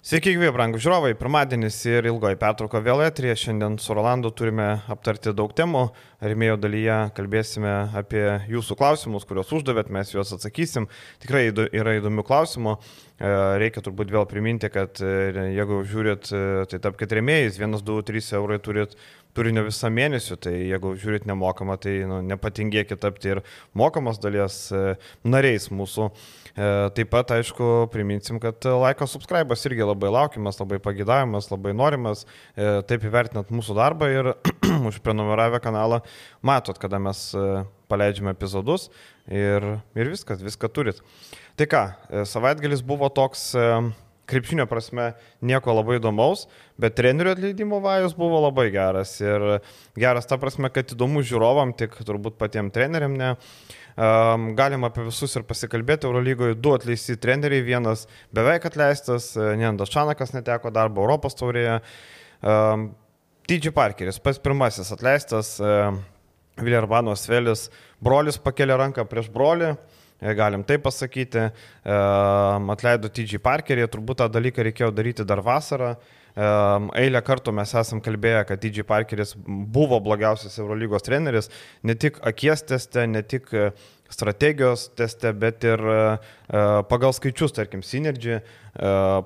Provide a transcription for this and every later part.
Sveiki, gyvi, brangų žiūrovai. Pirmadienis ir ilgoji pertrauka vėl etrija. Šiandien su Rolandu turime aptarti daug temų. Rimėjo dalyje kalbėsime apie jūsų klausimus, kuriuos uždavėt, mes juos atsakysim. Tikrai yra įdomių klausimų. E, reikia turbūt vėl priminti, kad e, jeigu žiūrit, e, tai tapkite rėmėjais, 1, 2, 3 eurai turit turinio visą mėnesį, tai jeigu žiūrit nemokamą, tai nu, nepatingėkit tapti ir mokamos dalies nariais mūsų. E, taip pat, aišku, priminsim, kad laiko subscribas irgi labai laukiamas, labai pagidavimas, labai norimas. E, taip įvertinant mūsų darbą ir užprenumeravę kanalą, matot, kada mes e, paleidžiame epizodus ir, ir viskas, viską turit. Tai ką, savaitgalis buvo toks krepšinio prasme nieko labai įdomaus, bet trenerių atleidimo vajus buvo labai geras. Ir geras ta prasme, kad įdomu žiūrovam, tik turbūt patiem treneriam ne. Um, galim apie visus ir pasikalbėti. Eurolygoje du atleisti treneriai, vienas beveik atleistas, e, Nendas Šanakas neteko darbo Europos taurėje. Um, T.J. Parkeris, pats pirmasis atleistas, uh, Viljarvano Svelis, brolis pakėlė ranką prieš brolį. E, galim taip pasakyti, atleido T.J. Parkerį, turbūt tą dalyką reikėjo daryti dar vasarą, Eilę kartų mes esam kalbėję, kad DJ Parkeris buvo blogiausias Eurolygos treneris, ne tik akies teste, ne tik e, strategijos teste, bet ir e, e, pagal skaičius, tarkim, Synergy,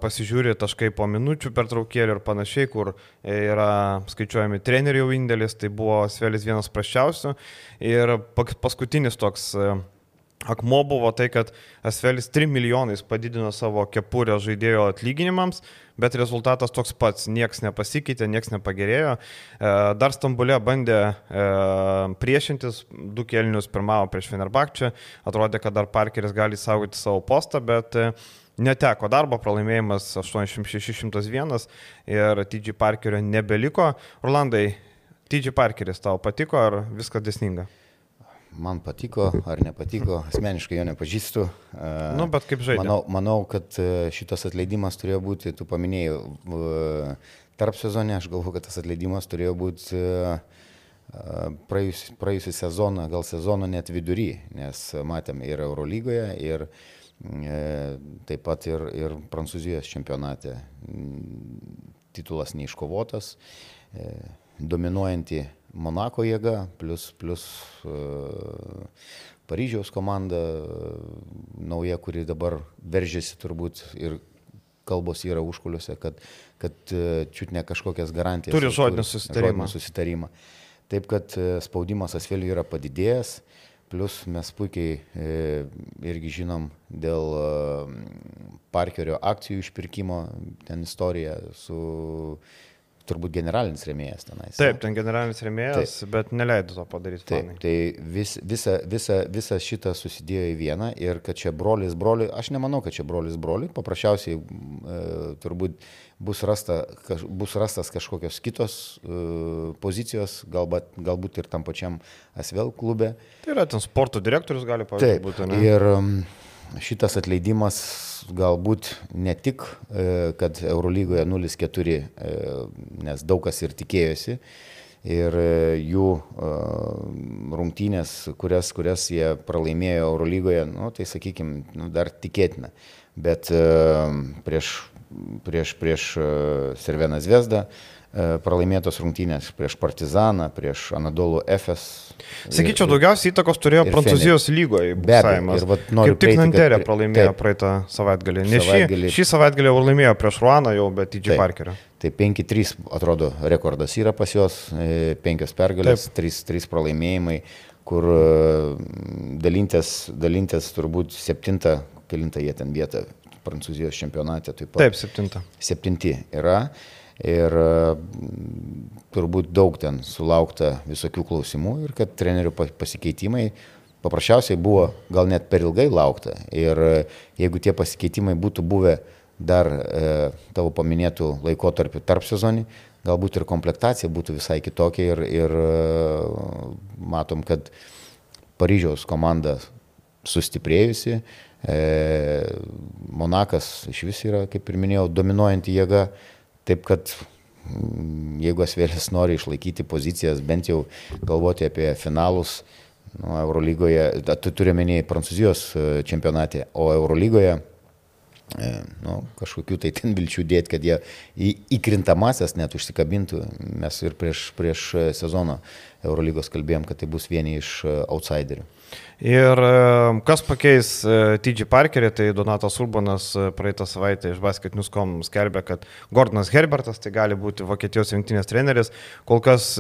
pasižiūri taškai po minučių per traukėlį ir panašiai, kur yra skaičiuojami trenerių indėlis, tai buvo Svelis vienas praščiausių. Ir paskutinis toks Akmo buvo tai, kad Asvelis 3 milijonais padidino savo kepurę žaidėjo atlyginimams, bet rezultatas toks pats, nieks nepasikeitė, nieks nepagerėjo. E, dar Stambulė bandė e, priešintis, du kelnius pirmavo prieš Fenerbakčią, atrodė, kad dar Parkeris gali saugoti savo postą, bet e, neteko darbo, pralaimėjimas 8601 ir TG Parkerio nebeliko. Rolandai, TG Parkeris tau patiko ar viskas desninga? Man patiko ar nepatiko, asmeniškai jo nepažįstu. Nu, bet kaip žaidė. Manau, manau, kad e, šitas atleidimas turėjo būti, tu paminėjai, tarp sezonė, aš galvoju, kad tas atleidimas turėjo būti e, praėjusią praėjusi sezoną, gal sezono net vidury, nes matėm ir Eurolygoje, ir e, taip pat ir, ir Prancūzijos čempionate titulas neiškovotas, dominuojanti Monako jėga, plus, plus uh, Paryžiaus komanda, nauja, kuri dabar veržiasi turbūt ir kalbos yra užkuliuose, kad, kad uh, čiut ne kažkokias garantijas. Turi žodinį susitarimą. susitarimą. Taip, kad uh, spaudimas Asveliui yra padidėjęs, plus mes puikiai e, irgi žinom dėl e, Parkerio akcijų išpirkimo, ten istorija su turbūt generalinis remėjas tenais. Taip, ten generalinis remėjas, Taip. bet neleido to padaryti. Taip, planai. tai vis, visa, visa, visa šita susidėjo į vieną ir kad čia brolis broli, aš nemanau, kad čia brolis broli, paprasčiausiai e, turbūt bus, rasta, kaž, bus rastas kažkokios kitos e, pozicijos, galbūt, galbūt ir tam pačiam Asvel klube. Tai yra ten sporto direktorius gali pavyzdžiui būti. Ne? Ir šitas atleidimas galbūt ne tik, e, kad Eurolygoje 0-4, e, nes daug kas ir tikėjosi, ir e, jų rungtynės, kurias, kurias jie pralaimėjo Eurolygoje, nu, tai sakykime, nu, dar tikėtina. Bet prieš, prieš, prieš Serveną Zvezdą pralaimėtos rungtynės prieš Partizaną, prieš Anadolų FS. Sakyčiau, daugiausiai įtakos turėjo Prancūzijos lygoje. Be abejo, kaip tik Nanterė pralaimėjo taip, praeitą savaitgalį. Ne savaitgalį. Šį, šį savaitgalį jau laimėjo prieš Ruaną jau, bet į G. Parkerio. Tai 5-3 atrodo rekordas yra pas juos, 5 e, pergalės, 3, 3 pralaimėjimai, kur e, dalintis, dalintis turbūt 7, kilintą jie ten vietą Prancūzijos čempionate. Taip, taip 7. 7 yra ir e, turbūt daug ten sulaukta visokių klausimų ir kad trenerių pasikeitimai paprasčiausiai buvo gal net per ilgai laukta. Ir e, jeigu tie pasikeitimai būtų buvę dar e, tavo paminėtų laikotarpių tarp sezonį, galbūt ir komplektacija būtų visai kitokia ir, ir e, matom, kad Paryžiaus komanda sustiprėjusi, e, Monakas iš vis yra, kaip ir minėjau, dominuojanti jėga, Taip kad mm, jeigu Asvėlis nori išlaikyti pozicijas, bent jau galvoti apie finalus, nu, Eurolygoje, tu turi menį Prancūzijos e, čempionate, o Eurolygoje e, nu, kažkokių tai ten vilčių dėti, kad jie į, įkrintamasias net užsikabintų. Mes ir prieš, prieš sezoną Eurolygos kalbėjom, kad tai bus vieni iš outsiderių. Ir e, kas pakeis e, TG Parkerį, tai Donatas Urbanas e, praeitą savaitę iš Basketnews.com skelbė, kad Gordonas Herbertas tai gali būti Vokietijos rinktinės treneris, kol kas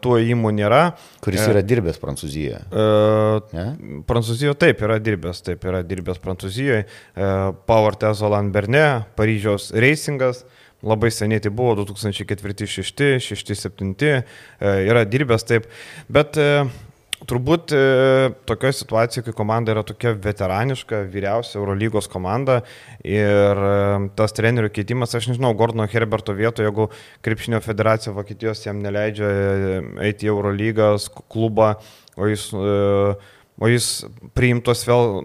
tuo įimų nėra. Kuris yra dirbęs Prancūzijoje? E, Prancūzijoje taip yra dirbęs, taip yra dirbęs Prancūzijoje. E, Power Tezolan Berne, Paryžiaus Racingas. Labai seniai tai buvo 2004-2006, 2007, yra dirbęs taip, bet Turbūt e, tokioje situacijoje, kai komanda yra tokia veteraniška, vyriausia Eurolygos komanda ir e, tas trenerių keitimas, aš nežinau, Gordono Herberto vietoje, jeigu Krepšinio federacija Vokietijos jam neleidžia e, eiti į Eurolygos klubą, o jis, o jis priimtos vėl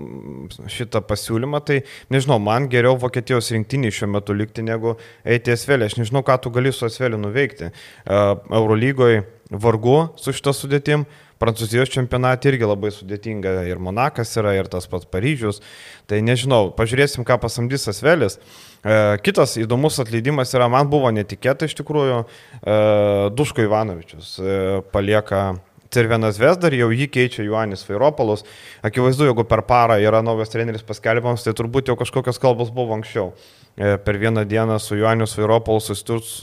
šitą pasiūlymą, tai nežinau, man geriau Vokietijos rinktinį šiuo metu likti negu eiti Esvelį. Aš nežinau, ką tu gali su Esveliu nuveikti. Eurolygoje vargu su šitą sudėtim. Prancūzijos čempionate irgi labai sudėtinga ir Monakas yra, ir tas pats Paryžius. Tai nežinau, pažiūrėsim, ką pasamdys Asvelis. E, kitas įdomus atleidimas yra, man buvo netikėta iš tikrųjų, e, Duško Ivanovičius e, palieka Cervenas Vesdar, jau jį keičia Juanis Vairopolus. Akivaizdu, jeigu per parą yra naujas treneris paskelbiamas, tai turbūt jau kažkokios kalbos buvo anksčiau. E, per vieną dieną su Juaniu Svairopolu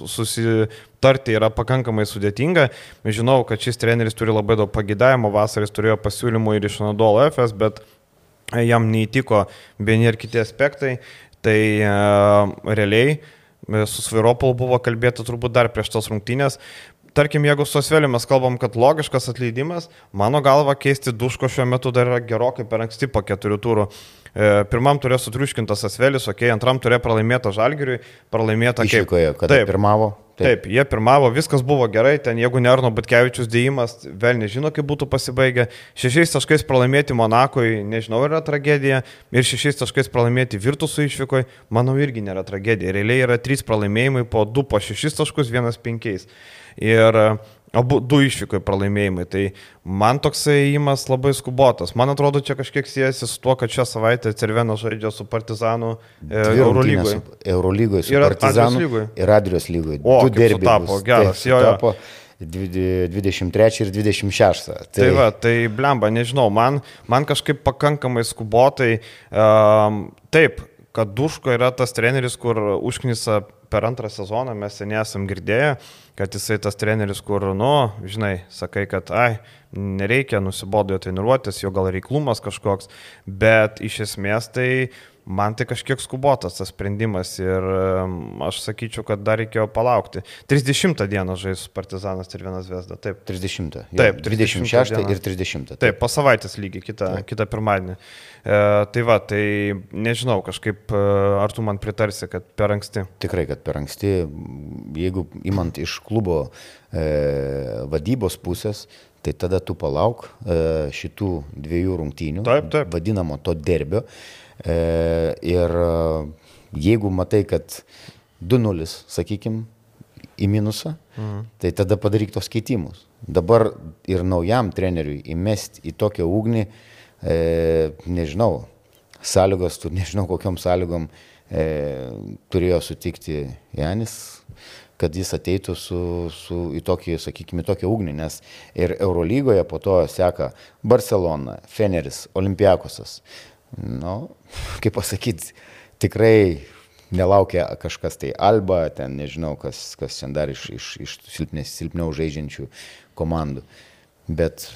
susitarti yra pakankamai sudėtinga. Žinau, kad šis treneris turi labai daug pagidavimo, vasaris turėjo pasiūlymų ir iš Nadol FS, bet jam neįtiko vieni ir kiti aspektai. Tai e, realiai e, su Svairopolu buvo kalbėta turbūt dar prieš tos rungtynės, tarkim, jeigu su Asveliu mes kalbam, kad logiškas atleidimas, mano galva keisti duško šiuo metu dar yra gerokai per anksti po keturių turų. E, pirmam turėjo sutriuškintas Asvelis, okei, okay, antram turėjo pralaimėtą Žalgiriui, pralaimėtą kaip... Išvykoje, kada taip, pirmavo. Taip. taip, jie pirmavo, viskas buvo gerai, ten jeigu Nerno Butkevičius dėjimas, vėl nežino, kaip būtų pasibaigę. Šešiais taškais pralaimėti Monakui, nežinau, yra tragedija. Ir šešiais taškais pralaimėti Virtusų išvykoje, manau, irgi nėra tragedija. Realiai yra trys pralaimėjimai po du po šešis taškus, vienas penkiais ir e, abu du išvykai pralaimėjimai. Tai man toksai įimas labai skubotas. Man atrodo, čia kažkiek siejasi su tuo, kad šią savaitę Cerveno žaidžia su Partizanu e, Eurolygoje. Eurolygoje su Partizanu ir Adrijos lygoje. O, du derbiai. Tapo geras, jo. Tapo, 23 ir 26. Tai, tai va, tai blemba, nežinau, man, man kažkaip pakankamai skubotai. Um, taip, kad Duško yra tas treneris, kur užknisa per antrą sezoną mes seniai esam girdėję, kad jisai tas treneris, kur, nu, žinai, sakai, kad, ai, nereikia nusibodo jo treniruotis, jo gal reiklumas kažkoks, bet iš esmės tai man tai kažkiek skubotas tas sprendimas ir aš sakyčiau, kad dar reikėjo palaukti. 30 dieną žais Partizanas ir vienas Vesda, taip. 30. Taip, 26 dieną. ir 30. Taip, taip po savaitės lygiai kitą, taip. kitą pirmadienį. E, tai va, tai nežinau, kažkaip e, ar tu man pritarsi, kad per anksti. Tikrai, kad per anksti, jeigu imant iš klubo e, vadybos pusės, tai tada tu palauk e, šitų dviejų rungtynių, taip, taip. vadinamo to derbio. E, ir e, jeigu matai, kad 2-0, sakykime, į minusą, mhm. tai tada padaryk tos keitimus. Dabar ir naujam treneriui įmesti į tokią ugnį, e, nežinau, sąlygos, tu nežinau kokiam sąlygom e, turėjo sutikti Janis, kad jis ateitų su, su į tokį, sakykime, tokią ugnį, nes ir Eurolygoje po to seka Barcelona, Feneris, Olimpiakosas nu, kaip pasakyti, tikrai nelaukia kažkas tai Alba, ten nežinau, kas, kas ten dar iš, iš, iš silpnės, silpniau žaidžiančių komandų. Bet,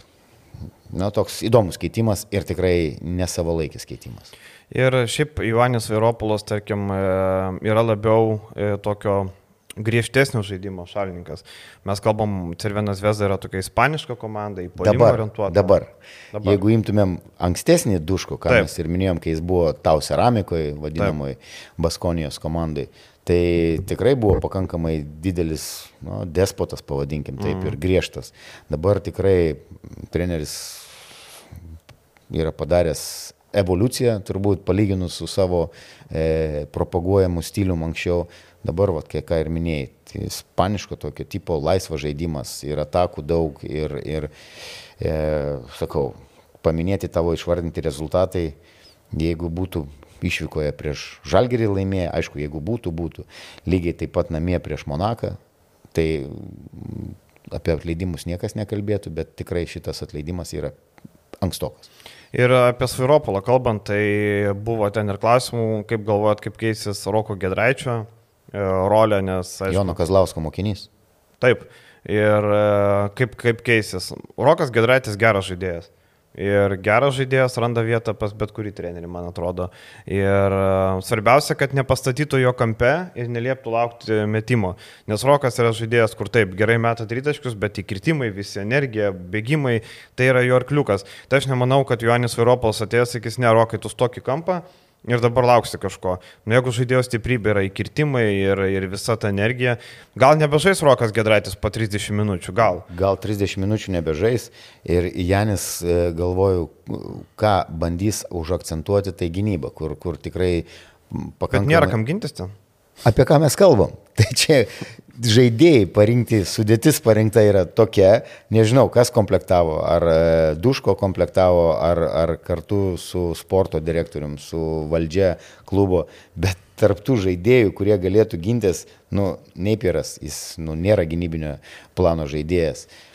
na, toks įdomus keitimas ir tikrai nesavalaikis keitimas. Ir šiaip Ivanis Vairopolas, tarkim, e, yra labiau e, tokio griežtesnio žaidimo šalininkas. Mes kalbam, Cervenas Veza yra tokia ispaniška komanda, į polimą orientuota. Dabar, dabar, jeigu imtumėm ankstesnį duško, ką Taip. mes ir minėjom, kai jis buvo tau ceramikoje, vadinamoje Baskonijos komandai, tai tikrai buvo pakankamai didelis nu, despotas, pavadinkim taip, mm. ir griežtas. Dabar tikrai treneris yra padaręs evoliuciją, turbūt palyginus su savo e, propaguojamu stiliumi anksčiau Dabar, vat, kiek ką ir minėjai, tai ispaniško tokio tipo laisvas žaidimas ir atakų daug ir, ir e, sakau, paminėti tavo išvardinti rezultatai, jeigu būtų išvykoje prieš Žalgerį laimėję, aišku, jeigu būtų, būtų. Lygiai taip pat namie prieš Monaką. Tai mm, apie atleidimus niekas nekalbėtų, bet tikrai šitas atleidimas yra ankstokas. Ir apie Sviropolą kalbant, tai buvo ten ir klausimų, kaip galvojat, kaip keisis Roko Gedraičio e, rolė, nes... Aišku, Jono Kazlausko mokinys. Taip, ir e, kaip, kaip keisis. Rokas Gedraitis geras žaidėjas. Ir geras žaidėjas randa vietą pas bet kurį trenerį, man atrodo. Ir e, svarbiausia, kad nepastatytų jo kampe ir nelieptų laukti metimo. Nes Rokas yra žaidėjas, kur taip, gerai meta tritaškius, bet įkritimai, visi energija, bėgimai, tai yra jo arkliukas. Tai aš nemanau, kad Joanis Viropolas atėjęs, sakys, ne, Rokai, tu stokį kampą, ir dabar lauksi kažko. Nu, jeigu žaidėjo stiprybė yra įkirtimai ir, ir visa ta energija, gal nebežais Rokas Gedraitis po 30 minučių, gal. Gal 30 minučių nebežais ir Janis, e, galvoju, ką bandys užakcentuoti, tai gynyba, kur, kur tikrai pakankamai... Bet nėra kam gintis ten. Apie ką mes kalbam? Tai čia žaidėjai parinkti, sudėtis parinkta yra tokia, nežinau, kas komplektavo, ar e, Duško komplektavo, ar, ar kartu su sporto direktorium, su valdžia klubo, bet tarptų žaidėjų, kurie galėtų gintis, nu, Neipieras, jis nu, nėra gynybinio plano žaidėjas. E,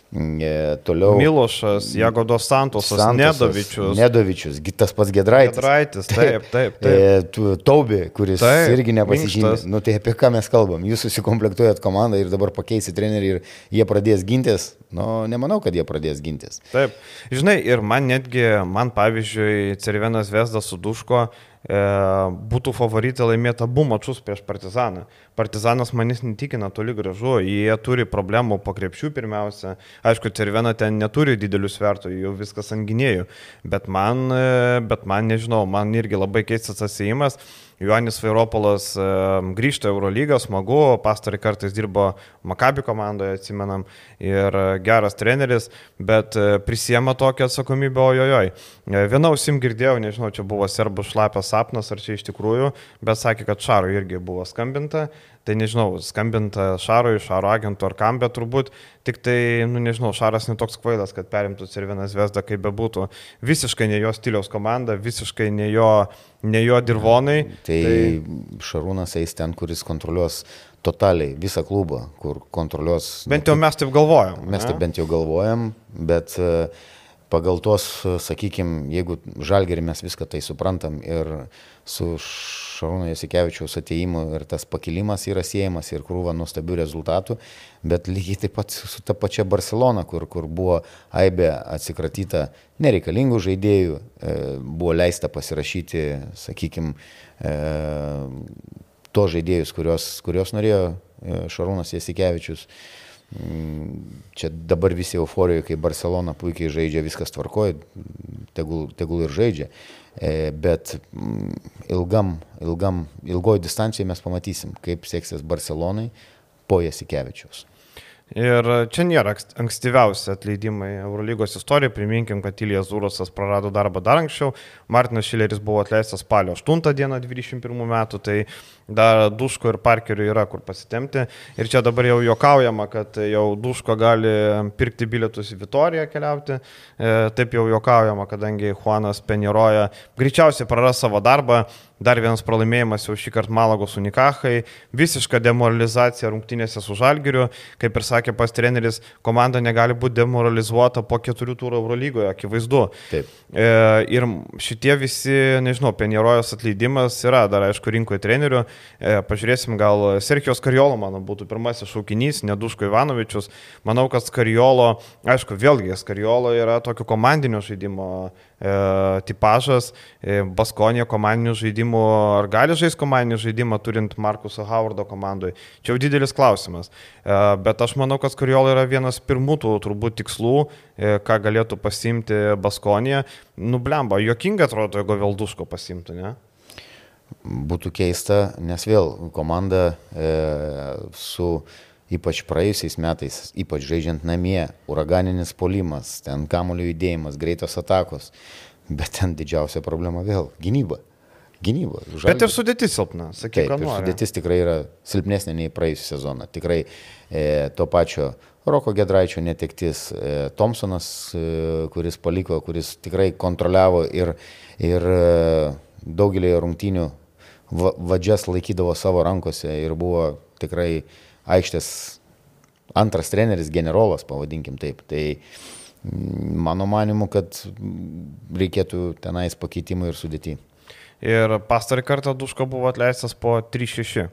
toliau. Milošas, Jagodos Santosas, Santosas Nedovičius. Nedovičius, tas pats Gedraitis. Gedraitis, taip, taip. taip. E, Taubi, kuris taip, irgi nepasižymė. Nu tai apie ką mes kalbam? Jūs susikomplektuojat komandą ir dabar pakeisi trenerių ir jie pradės gintis. Nu, nemanau, kad jie pradės gintis. Taip. Žinai, ir man netgi, man pavyzdžiui, Cervenas Vesdas su Duško e, būtų favoritai laimėti abu mačius prieš Partizaną. Partizanas manis netikina toli gražu, jie turi problemų po krepšių pirmiausia. Aišku, Cervena ten neturi didelių svertų, jau viskas ant gynėjų, bet man, e, bet man nežinau, man irgi labai keistas atsėjimas. Joanis Vairopolas e, grįžta Eurolygą, smagu, pastarį kartais dirbo Makabi komandoje, atsimenam, ir e, geras treneris, bet e, prisiema tokią atsakomybę, ojojoj. Viena ausim girdėjau, nežinau, čia buvo serbų šlapias sapnas, ar čia iš tikrųjų, bet sakė, kad Šarui irgi buvo skambinta tai nežinau, skambinta Šarui, Šaro agentų ar kam, bet turbūt tik tai, nu nežinau, Šaras netoks kvailas, kad perimtų Cervinas Vesdą, kaip bebūtų. Visiškai ne jo stiliaus komanda, visiškai ne jo, ne jo dirvonai. Tai, tai Šarūnas eis ten, kuris kontroliuos totaliai visą klubą, kur kontroliuos. Bent jau mes taip galvojam. Mes ne? taip bent jau galvojam, bet uh, pagal tuos, sakykime, jeigu žalgerį mes viską tai suprantam ir su Šarūno Jasikevičiaus ateimu ir tas pakilimas yra siejamas ir krūva nuostabių rezultatų, bet lygiai taip pat su ta pačia Barcelona, kur, kur buvo aibė atsikratyta nereikalingų žaidėjų, e, buvo leista pasirašyti, sakykime, to žaidėjus, kurios, kurios norėjo e, Šarūnas Jasikevičius. Čia dabar visi euforijoje, kai Barcelona puikiai žaidžia, viskas tvarkoja, tegul, tegul ir žaidžia. E, bet ilgam, ilgam, ilgoji distancija mes pamatysim, kaip seksis Barcelonai po Jasikevičiaus. Ir čia nėra ankstyviausi atleidimai Eurolygos istorijoje. Priminkim, kad Ilijas Zurosas prarado darbą dar anksčiau. Martinas Šileris buvo atleistas spalio 8 dieną 21 metų, tai dar Duško ir Parkeriu yra kur pasitemti. Ir čia dabar jau juokaujama, kad jau Duško gali pirkti bilietus į Vitoriją keliauti. E, taip jau juokaujama, kadangi Juanas Penjeroja greičiausiai praras savo darbą. Dar vienas pralaimėjimas jau šį kartą Malagos Unikahai, visiška demoralizacija rungtynėse su Žalgiriu, kaip ir sakė pas treneris, komanda negali būti demoralizuota po keturių turų Eurolygoje, akivaizdu. Taip. E, ir šitie visi, nežinau, Penjerojos atleidimas yra dar, aišku, rinkoje trenerių. Pažiūrėsim, gal Serkijos Karjolo, mano, būtų pirmasis šaukinys, neduško Ivanovičius. Manau, kad Karjolo, aišku, vėlgi, Karjolo yra tokio komandinio žaidimo e, tipažas, e, Baskonė komandinių žaidimų, ar gali žaisti komandinį žaidimą turint Markuso Howardo komandai. Čia jau didelis klausimas. E, bet aš manau, kad Skariola yra vienas pirmųjų turbūt tikslų, e, ką galėtų pasimti Baskonė. Nublemba, jokinga atrodo, jeigu vėl duško pasimtų, ne? Būtų keista, nes vėl komanda e, su ypač praėjusiais metais, ypač žaidžiant namie, uraganinis polimas, ten kamulio judėjimas, greitos atakos, bet ten didžiausia problema vėl - gynyba. Gynyba. Žalgi. Bet ir sudėtis silpna, sakykime. Taip, sudėtis tikrai yra silpnesnė nei praėjusią sezoną. Tikrai e, to pačio Roko Gedraičio netektis, e, Thompsonas, e, kuris paliko, kuris tikrai kontroliavo ir, ir e, daugelį rungtynių vadžias laikydavo savo rankose ir buvo tikrai aikštės antras treneris, generolas, pavadinkim taip. Tai mm, mano manimu, kad reikėtų tenais pakeitimų ir sudėti. Ir pastarį kartą Duško buvo atleistas po 3-6 e,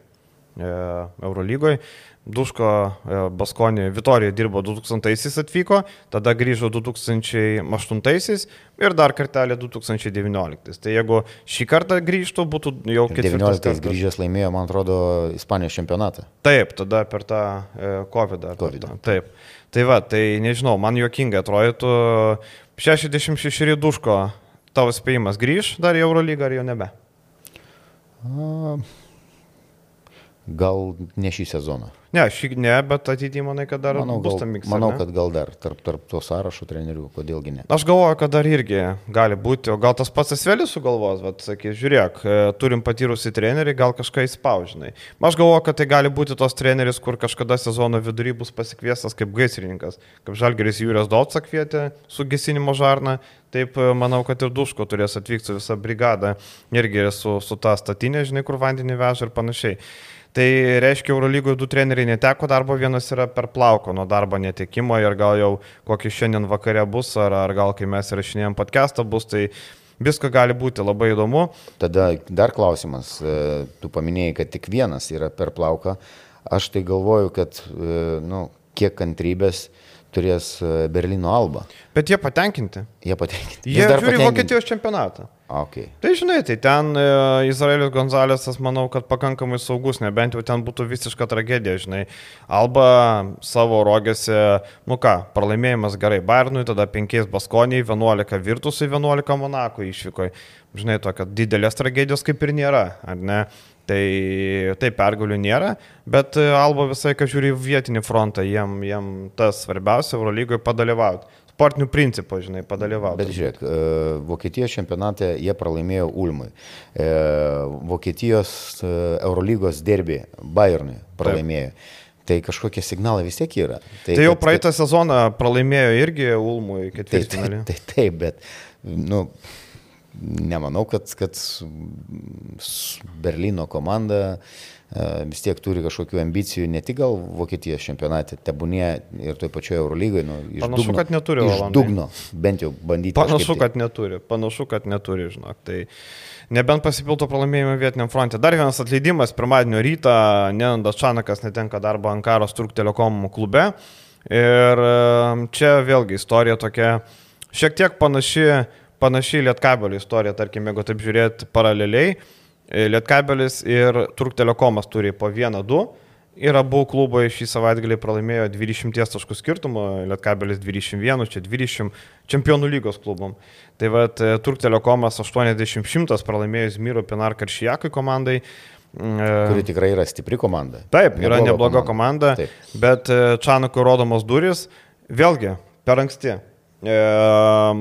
Eurolygoje. Duško e, Baskonė Vitorija dirbo 2000-aisiais atvyko, tada grįžo 2008-aisiais ir dar kartelį 2019. Tai jeigu šį kartą grįžtų, būtų jau ketvirtas. 19-ais grįžęs laimėjo, man atrodo, Ispanijos čempionatą. Taip, tada per tą e, COVID. COVID. Taip. Tai va, tai nežinau, man juokingai atrodytų 66 Duško, tavo spėjimas grįž dar į Eurolygą ar jau nebe? A, gal ne šį sezoną. Ne, šį ne, bet ateityje manai, kad dar Manau, bus tam miksas. manau kad gal dar tarp, tarp to sąrašo trenerių, kodėlgi ne. Aš galvoju, kad dar irgi gali būti, o gal tas pats Asvelis sugalvos, bet sakė, žiūrėk, e, turim patyrusį trenerį, gal kažką įspaužinai. Aš galvoju, kad tai gali būti tos treneris, kur kažkada sezono vidury bus pasikviestas kaip gaisrininkas, kaip Žalgeris Jūrės Dolca kvietė su gesinimo žarna, taip e, manau, kad ir Duško turės atvykti su visa brigada, irgi su, su ta statinė, žinai, kur vandenį veža ir panašiai. Tai reiškia, Eurolygoje du treneriai neteko darbo, vienas yra per plauko nuo darbo netekimo ir gal jau kokį šiandien vakare bus, ar, ar gal kai mes rašinėjom podcastą bus, tai visko gali būti labai įdomu. Tada dar klausimas, e, tu paminėjai, kad tik vienas yra per plauką. Aš tai galvoju, kad, e, nu, kiek kantrybės turės e, Berlyno alba. Bet jie patenkinti. Jie patenkinti. Jie dar žiūri Vokietijos čempionatą. Okay. Tai žinai, tai ten e, Izraelis Gonzalesas, manau, kad pakankamai saugus, nebent jau ten būtų visiška tragedija, žinai. Alba savo rogėse, nu ką, pralaimėjimas gerai Bayernui, tada 5 Baskoniai, 11 Virtusui, 11 Monako išvyko. Žinai, tokio didelės tragedijos kaip ir nėra, ar ne? Tai taip, pergalių nėra, bet e, Alba visai, kad žiūri vietinį frontą, jiem, jiem tas svarbiausia Eurolygoje padalyvauti sportinių principų, žinai, padalyvauti. Bet žiūrėk, e, Vokietijos čempionate jie pralaimėjo Ulmui. E, Vokietijos Eurolygos derbį Bayernui pralaimėjo. Taip. Tai kažkokie signalai vis tiek yra. Tai, tai jau kad, praeitą kad... sezoną pralaimėjo irgi Ulmui ketvirtfinalį. Taip, taip, taip, bet, nu, nemanau, kad, kad Berlyno komanda e, vis tiek turi kažkokių ambicijų, ne tik gal Vokietijos čempionate, tebūnė ir toje pačioje Eurolygoje. Nu, panašu, dugno, kad neturi. Iš Olandai. dugno, bent jau bandyti. Panašu, tai. kad neturi, panašu, kad neturi, žinok. Tai nebent pasipilto pralaimėjimą vietiniam fronte. Dar vienas atleidimas pirmadienio rytą, Nenandas Čanakas netenka darbo Ankaros Turk Telekom klube. Ir čia vėlgi istorija tokia šiek tiek panaši panašiai Lietkabelio istorija, tarkim, jeigu taip žiūrėt paraleliai, Lietkabelis ir Turk Telekomas turi po vieną, du. Ir abu klubai šį savaitgalį pralaimėjo 20 taškų skirtumą, Lietkabelis 21, čia 20 čempionų lygos klubom. Tai vad e, Turk Telekomas 80-100 pralaimėjo Zmiro Pinar Karšijakai komandai. Mm, e, Kuri tikrai yra stipri komanda. Taip, nebloga yra nebloga komanda, komanda Taip. bet Čanakui rodomos duris, vėlgi, per anksti. E,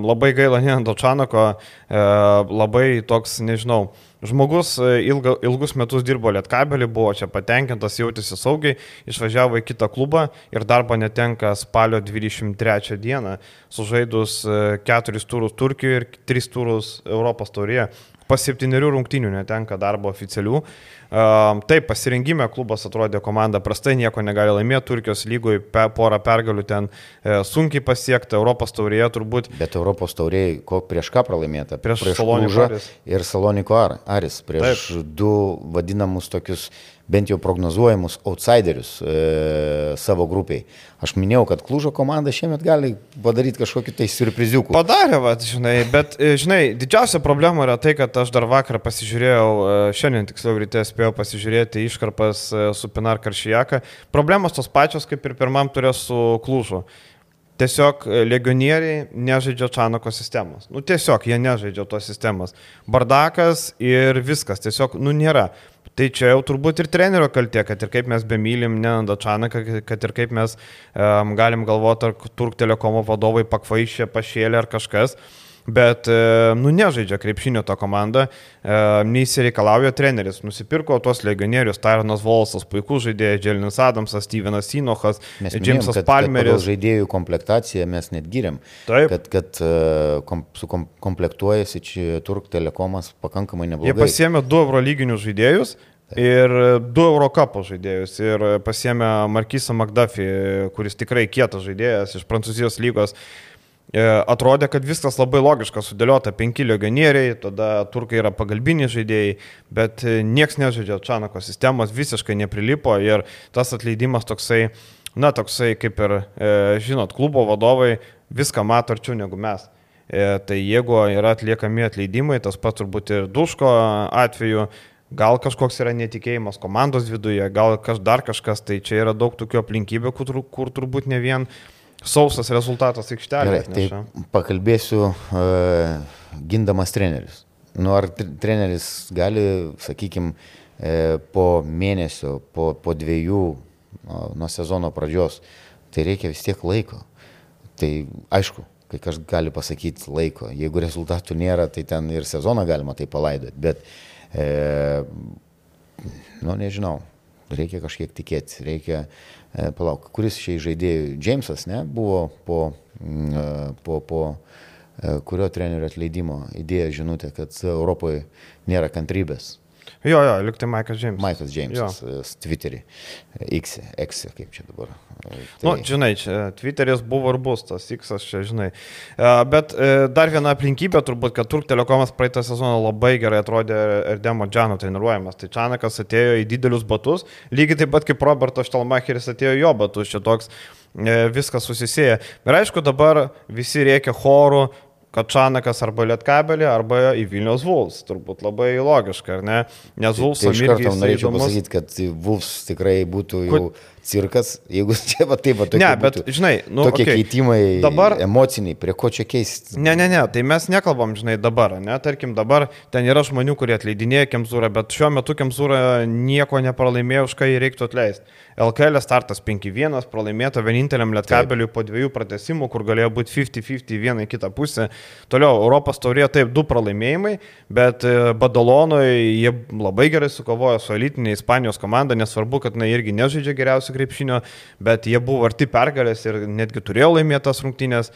labai gaila Nenado Čanako, e, labai toks, nežinau, žmogus e, ilga, ilgus metus dirbo Lietkabelį, buvo čia patenkintas, jautėsi saugiai, išvažiavo į kitą klubą ir darbą netenka spalio 23 dieną, sužaidus 4 e, turus Turkijoje ir 3 turus Europos taurėje. Po septyniarių rungtynių netenka darbo oficialių. Taip, pasirinkime klubas atrodė komanda prastai, nieko negali laimėti, Turkijos lygoje pe, porą pergalių ten e, sunkiai pasiekti, Europos taurėje turbūt. Bet Europos taurėje prieš ką pralaimėta? Prieš, prieš Saloniko Aris. Ir Saloniko Aris, prieš Taip. du vadinamus tokius bent jau prognozuojamus outsiderius e, savo grupiai. Aš minėjau, kad Klužo komanda šiemet gali padaryti kažkokį tai surprizikų. Padarė, va, žinai, bet, e, žinai, didžiausia problema yra tai, kad aš dar vakar pasižiūrėjau, e, šiandien tiksliau ryte spėjau pasižiūrėti iškarpas e, su Pinar Karšijaka. Problemos tos pačios kaip ir pirmam turė su Klužu. Tiesiog legionieriai nežaidžia Čanako sistemos. Nu, tiesiog jie nežaidžia tos sistemos. Bardakas ir viskas. Tiesiog, nu, nėra. Tai čia jau turbūt ir trenerio kaltė, kad ir kaip mes bemylim Nenandą Čanaką, kad ir kaip mes um, galim galvoti, ar Turk telekomo vadovai pakvaišė, pašėlė ar kažkas. Bet, e, nu, nežaidžia krepšinio ta komanda, e, neįsireikalauja treneris, nusipirko tuos legionierius, Tyronas Volsas, puikus žaidėjas, Dželinas Adamsas, Stevenas Sinochas, Džimsas Palmeris. Žaidėjų komplektaciją mes net gyrėm, Taip. kad, kad e, kom, sukomplektuojasi čia Turk Telekomas pakankamai neblogai. Jie pasiemė du euro lyginius žaidėjus. Ir du Eurocapo žaidėjus. Ir pasiemė Markysą McDuffy, kuris tikrai kietas žaidėjas iš Prancūzijos lygos. E, atrodė, kad viskas labai logiška sudėliota, penki legionieriai, tada turkai yra pagalbiniai žaidėjai, bet e, nieks nežaidžia Čanako sistemos, visiškai neprilipo ir tas atleidimas toksai, na, toksai kaip ir, e, žinot, klubo vadovai viską mato arčiau negu mes. Tai jeigu yra atliekami atleidimai, tas pats turbūt ir Duško atveju, gal kažkoks yra netikėjimas komandos viduje, gal kaž, dar kažkas, tai čia yra daug tokių aplinkybių, kur, kur turbūt ne vien uh, sausas rezultatas aikštelėje. Tai pakalbėsiu uh, gindamas treneris. Nu, ar treneris gali, sakykime, po mėnesio, po, po dviejų nuo, nuo sezono pradžios, tai reikia vis tiek laiko. Tai aišku, kai kas gali pasakyti laiko. Jeigu rezultatų nėra, tai ten ir sezoną galima tai palaidoti. Bet, e, nu, nežinau, reikia kažkiek tikėti. Reikia, E, palauk, kuris šiai žaidėjų, Džeimsas, ne, buvo po, mm, e, po, po e, kurio trenerio atleidimo įdėjo žinutę, kad Europoje nėra kantrybės. Jo, jo, liktai Maikas Džeimsas. Maikas Džeimsas, Twitterį, X, X, kaip čia dabar. Tai... Nu, žinai, čia Twitteris buvo ir bus tas X, čia žinai. Bet dar viena aplinkybė turbūt, kad Turk Telekomas praeitą sezoną labai gerai atrodė Erdemo Džano treniruojamas. Tai Čanakas atėjo į didelius batus, lygiai taip pat kaip Robertas Štalmacheris atėjo jo batus, čia toks viskas susisėja. Ir aišku, dabar visi reikia chorų, kad Čanakas arba Lietkabelį, arba į Vilnius Vuls. Turbūt labai logiška, ar ne? Nes Vuls tai, tai iš karto norėčiau įdomus... pasakyti, kad Vuls tikrai būtų jau... Kur cirkas, jeigu čia va taip, va tokie. Ne, bet būtų, žinai, nu, tokie okay. keitimai dabar, emociniai, prie ko čia keisti. Ne, ne, ne, tai mes nekalbam, žinai, dabar, ne, tarkim, dabar ten yra žmonių, kurie atleidinėja Kemzūrą, bet šiuo metu Kemzūra nieko nepralaimėjo, už ką jį reiktų atleisti. LKL startas 5-1, pralaimėta vieninteliam lietkabeliui po dviejų pratesimų, kur galėjo būti 50-50 vieną į kitą pusę. Toliau, Europos taurė taip, du pralaimėjimai, bet e, Badalonoje jie labai gerai sukovojo su elitinė Ispanijos komanda, nesvarbu, kad jinai irgi nežaidžia geriausiai krepšinio, bet jie buvo arti pergalės ir netgi turėjo laimėtas rungtynės.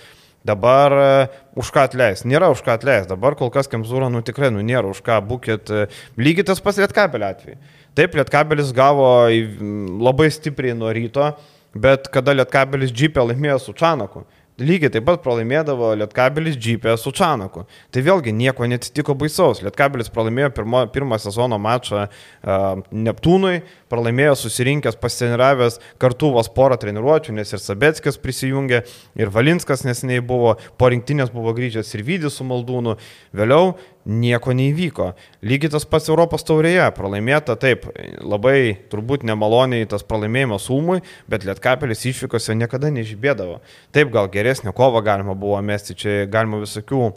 Dabar uh, už ką atleis? Nėra už ką atleis. Dabar kol kas Kemzūra, nu tikrai, nu nėra už ką būkit. Uh, lygiai tas pats Lietkabelio atveju. Taip, Lietkabelis gavo labai stipriai nuo ryto, bet kada Lietkabelis džipė laimėjo su Čanaku, lygiai taip pat pralaimėdavo Lietkabelis džipė su Čanaku. Tai vėlgi nieko netitiko baisaus. Lietkabelis pralaimėjo pirmo, pirmą sezono mačą uh, Neptūnui, pralaimėjo susirinkęs, pasiteniravęs kartu vos porą treniruočių, nes ir Sabetskis prisijungė, ir Valinskas nesiniai buvo, po rinktinės buvo grįžęs ir Vydis su Maldūnu. Vėliau nieko neįvyko. Lygiai tas pats Europos taurėje, pralaimėta taip, labai turbūt nemaloniai tas pralaimėjimas Ulmui, bet Lietkapelis išvykose niekada nežibėdavo. Taip, gal geresnė kova galima buvo mesti, čia galima visokių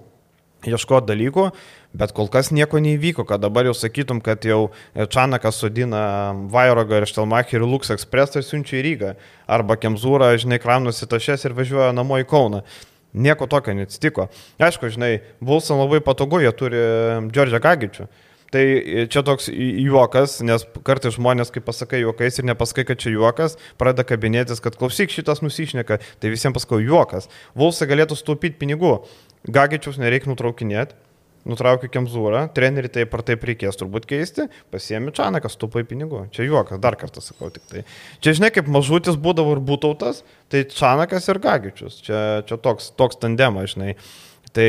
ieškoti dalykų, bet kol kas nieko neįvyko, kad dabar jau sakytum, kad jau Čanakas sudina Vairogą ir Štelmachį ir Lux Express ir siunčia į Rygą, arba Kemzūrą, žinai, kramnusi tašės ir važiuoja namo į Kauną. Nieko tokio neatsitiko. Aišku, žinai, Vulsan labai patogu, jie turi Džordžią Gagičių. Tai čia toks juokas, nes kartais žmonės, kai pasakai juokais ir nepasakai, kad čia juokas, pradeda kabinėtis, kad klausyk šitas nusišneka, tai visiems pasakau juokas. Vulsa galėtų sutaupyti pinigų. Gagičius nereikia nutraukinėti, nutraukiu Kemzūrą, trenerių taip ar taip reikės turbūt keisti, pasiemi Čanakas, tupai pinigų. Čia juokas, dar kartą sakau tik tai. Čia žinai, kaip mažutis būdavo ir būtautas, tai Čanakas ir Gagičius. Čia, čia toks, toks tandemas, žinai. Tai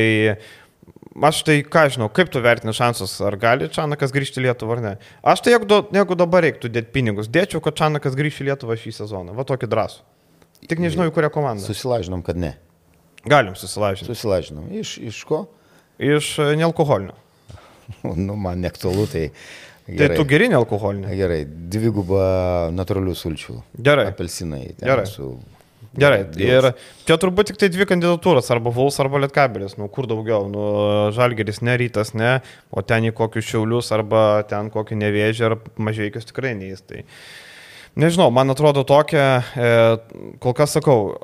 aš tai, ką žinau, kaip tu vertini šansus, ar gali Čanakas grįžti į Lietuvą ar ne. Aš tai, jeigu, jeigu dabar reiktų dėti pinigus, dėčiau, kad Čanakas grįžtų į Lietuvą šį sezoną. Va tokį drąsų. Tik nežinau, į kurią komandą. Susilažinom, kad ne. Galim susilažinti. Susilažinom. Iš, iš ko? Iš e, nealkoholinio. nu, man neaktualu, tai... Gerai. Tai tu geri nealkoholinį? Gerai, dviguba natūralių sulčių. Gerai. Apelsinai. Gerai. Su... Gerai. Ir čia turbūt tik tai dvi kandidatūros, arba Vuls, arba Lietkabelis. Nu, kur daugiau? Nu, Žalgeris ne, Rytas ne, o ten į kokius šiaulius, arba ten kokį nevėžį, ar mažai tikrai neįs. Tai... Nežinau, man atrodo tokia, e, kol kas sakau,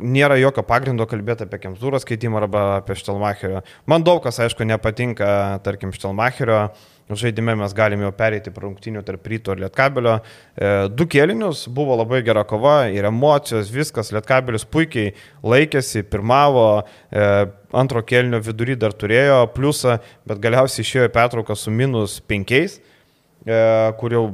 nėra jokio pagrindo kalbėti apie Kemzūros keitimą arba apie Štelmacherio. Man daug kas, aišku, nepatinka, tarkim, Štelmacherio žaidime mes galime jau pereiti prie rungtinių tarp ryto ir lietkabelio. E, du kėlinius, buvo labai gera kova ir emocijos, viskas, lietkabelis puikiai laikėsi, pirmavo, e, antro kėlinio vidury dar turėjo pliusą, bet galiausiai išėjo pertrauką su minus penkiais, kur jau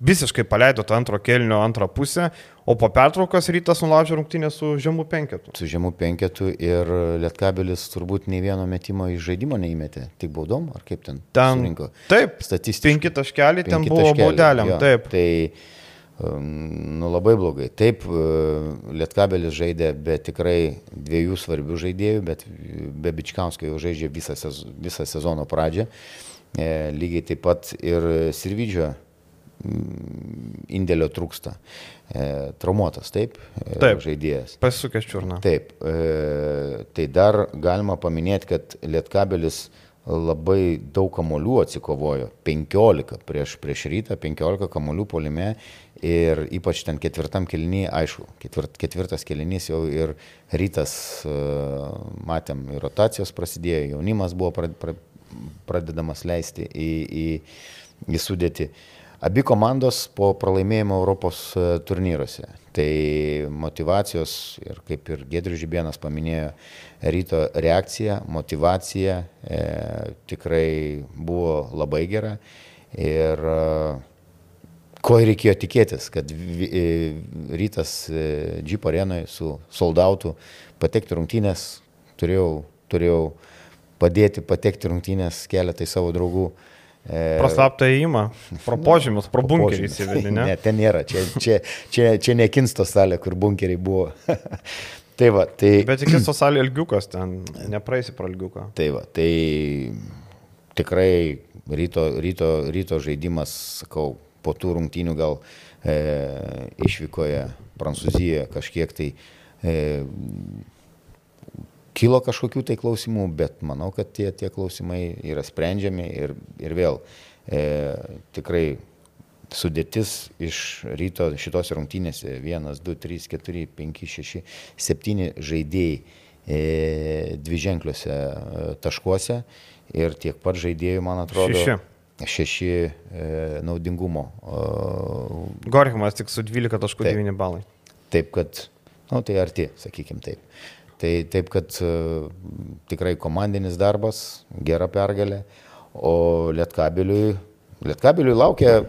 visiškai paleido tą antro kelnio antrą pusę, o po pertraukos rytas nulaužė rungtynę su žemų penketu. Su žemų penketu ir Lietkabelis turbūt nei vieno metimo iš žaidimo neįmetė, tik baudom, ar kaip ten? Ten surinko. Taip, statistiškai. Penki taškeliai ten buvo taškeliai, baudelėm, jo, taip. Tai, um, nu, labai blogai. Taip, uh, Lietkabelis žaidė be tikrai dviejų svarbių žaidėjų, bet be Bičkanskio jau žaidžia visą, sez visą sezono pradžią. E, lygiai taip pat ir Sirvidžio indėlio trūksta. E, traumuotas, taip, e, taip žaidėjas. Pasisukęs čiurną. Taip, e, tai dar galima paminėti, kad Lietkabelis labai daug kamolių atsikovojo, 15 prieš, prieš rytą, 15 kamolių polime ir ypač ten ketvirtam kelnyje, aišku, ketvirt, ketvirtas kelnys jau ir rytas, matėm, ir rotacijos prasidėjo, jaunimas buvo pradedamas leisti į, į, į sudėtį. Abi komandos po pralaimėjimo Europos e, turnyruose. Tai motivacijos ir kaip ir Gedrius Žibienas paminėjo, ryto reakcija, motivacija e, tikrai buvo labai gera. Ir e, ko reikėjo tikėtis, kad e, rytas Jeep arenoje su soldautu patekti rungtynės, turėjau, turėjau padėti patekti rungtynės keletai savo draugų. E, Praslaptą įėjimą, pro požymus, pro bunkerį įsivedė, ne? Ne, ten nėra, čia, čia, čia, čia ne Kinsto salė, kur bunkeriai buvo. tai va, tai... Bet Kinsto salė ilgiukas, ten nepraeisi pro ilgiuką. Tai va, tai tikrai ryto, ryto, ryto žaidimas, sakau, po tų rungtynių gal e, išvykoje Prancūzijoje kažkiek tai e, kilo kažkokių tai klausimų, bet manau, kad tie, tie klausimai yra sprendžiami ir, ir vėl e, tikrai sudėtis iš ryto šitos rungtynėse 1, 2, 3, 4, 5, 6, 7 žaidėjai e, dviženkliuose e, taškuose ir tiek pat žaidėjų, man atrodo. Šeši. Šeši e, naudingumo. E, Gorhimas tik su 12.9 balai. Taip, kad, na, nu, tai arti, sakykime taip. Tai taip, kad e, tikrai komandinis darbas, gera pergalė, o Lietkabiliui, Lietkabiliui laukia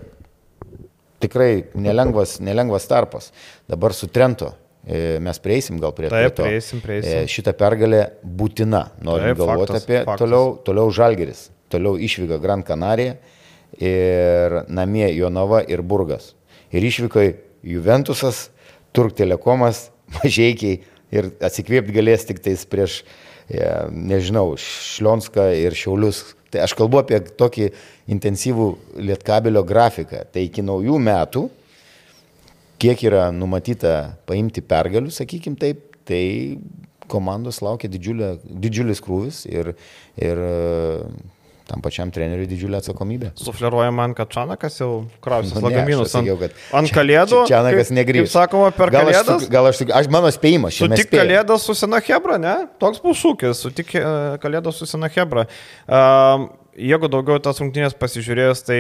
tikrai nelengvas, nelengvas tarpas. Dabar su Trento e, mes prieisim gal prie, Taip, to. Prieisim, prieisim. E, šitą pergalę būtina, norim Taip, galvoti faktas, apie faktas. toliau, toliau Žalgeris, toliau išvyka Gran Canaria ir namie Jonava ir Burgas. Ir išvyko Juventusas, Turk Telekomas, Mažiekiai, ir atsikvėpti galės tik tais prieš, nežinau, Šlionską ir Šiaulius. Tai aš kalbu apie tokį intensyvų lietkabelio grafiką. Tai iki naujų metų, kiek yra numatyta paimti pergalių, sakykim taip, tai komandos laukia didžiulė, didžiulis krūvis ir, ir tam pačiam treneriui didžiulę atsakomybę. Sufleruoja man, kad Čanakas jau krausis nu, lagaminus sakiau, ant, ant kalėdų. Čanakas negrįžta. Kaip sakoma, per gal kalėdas. Aš, gal aš, aš mano spėjimas. Sutik kalėdas su sena Hebra, ne? Toks bus šūkis, sutik e, kalėdas su sena Hebra. Um, jeigu daugiau tas rungtynės pasižiūrėjus, tai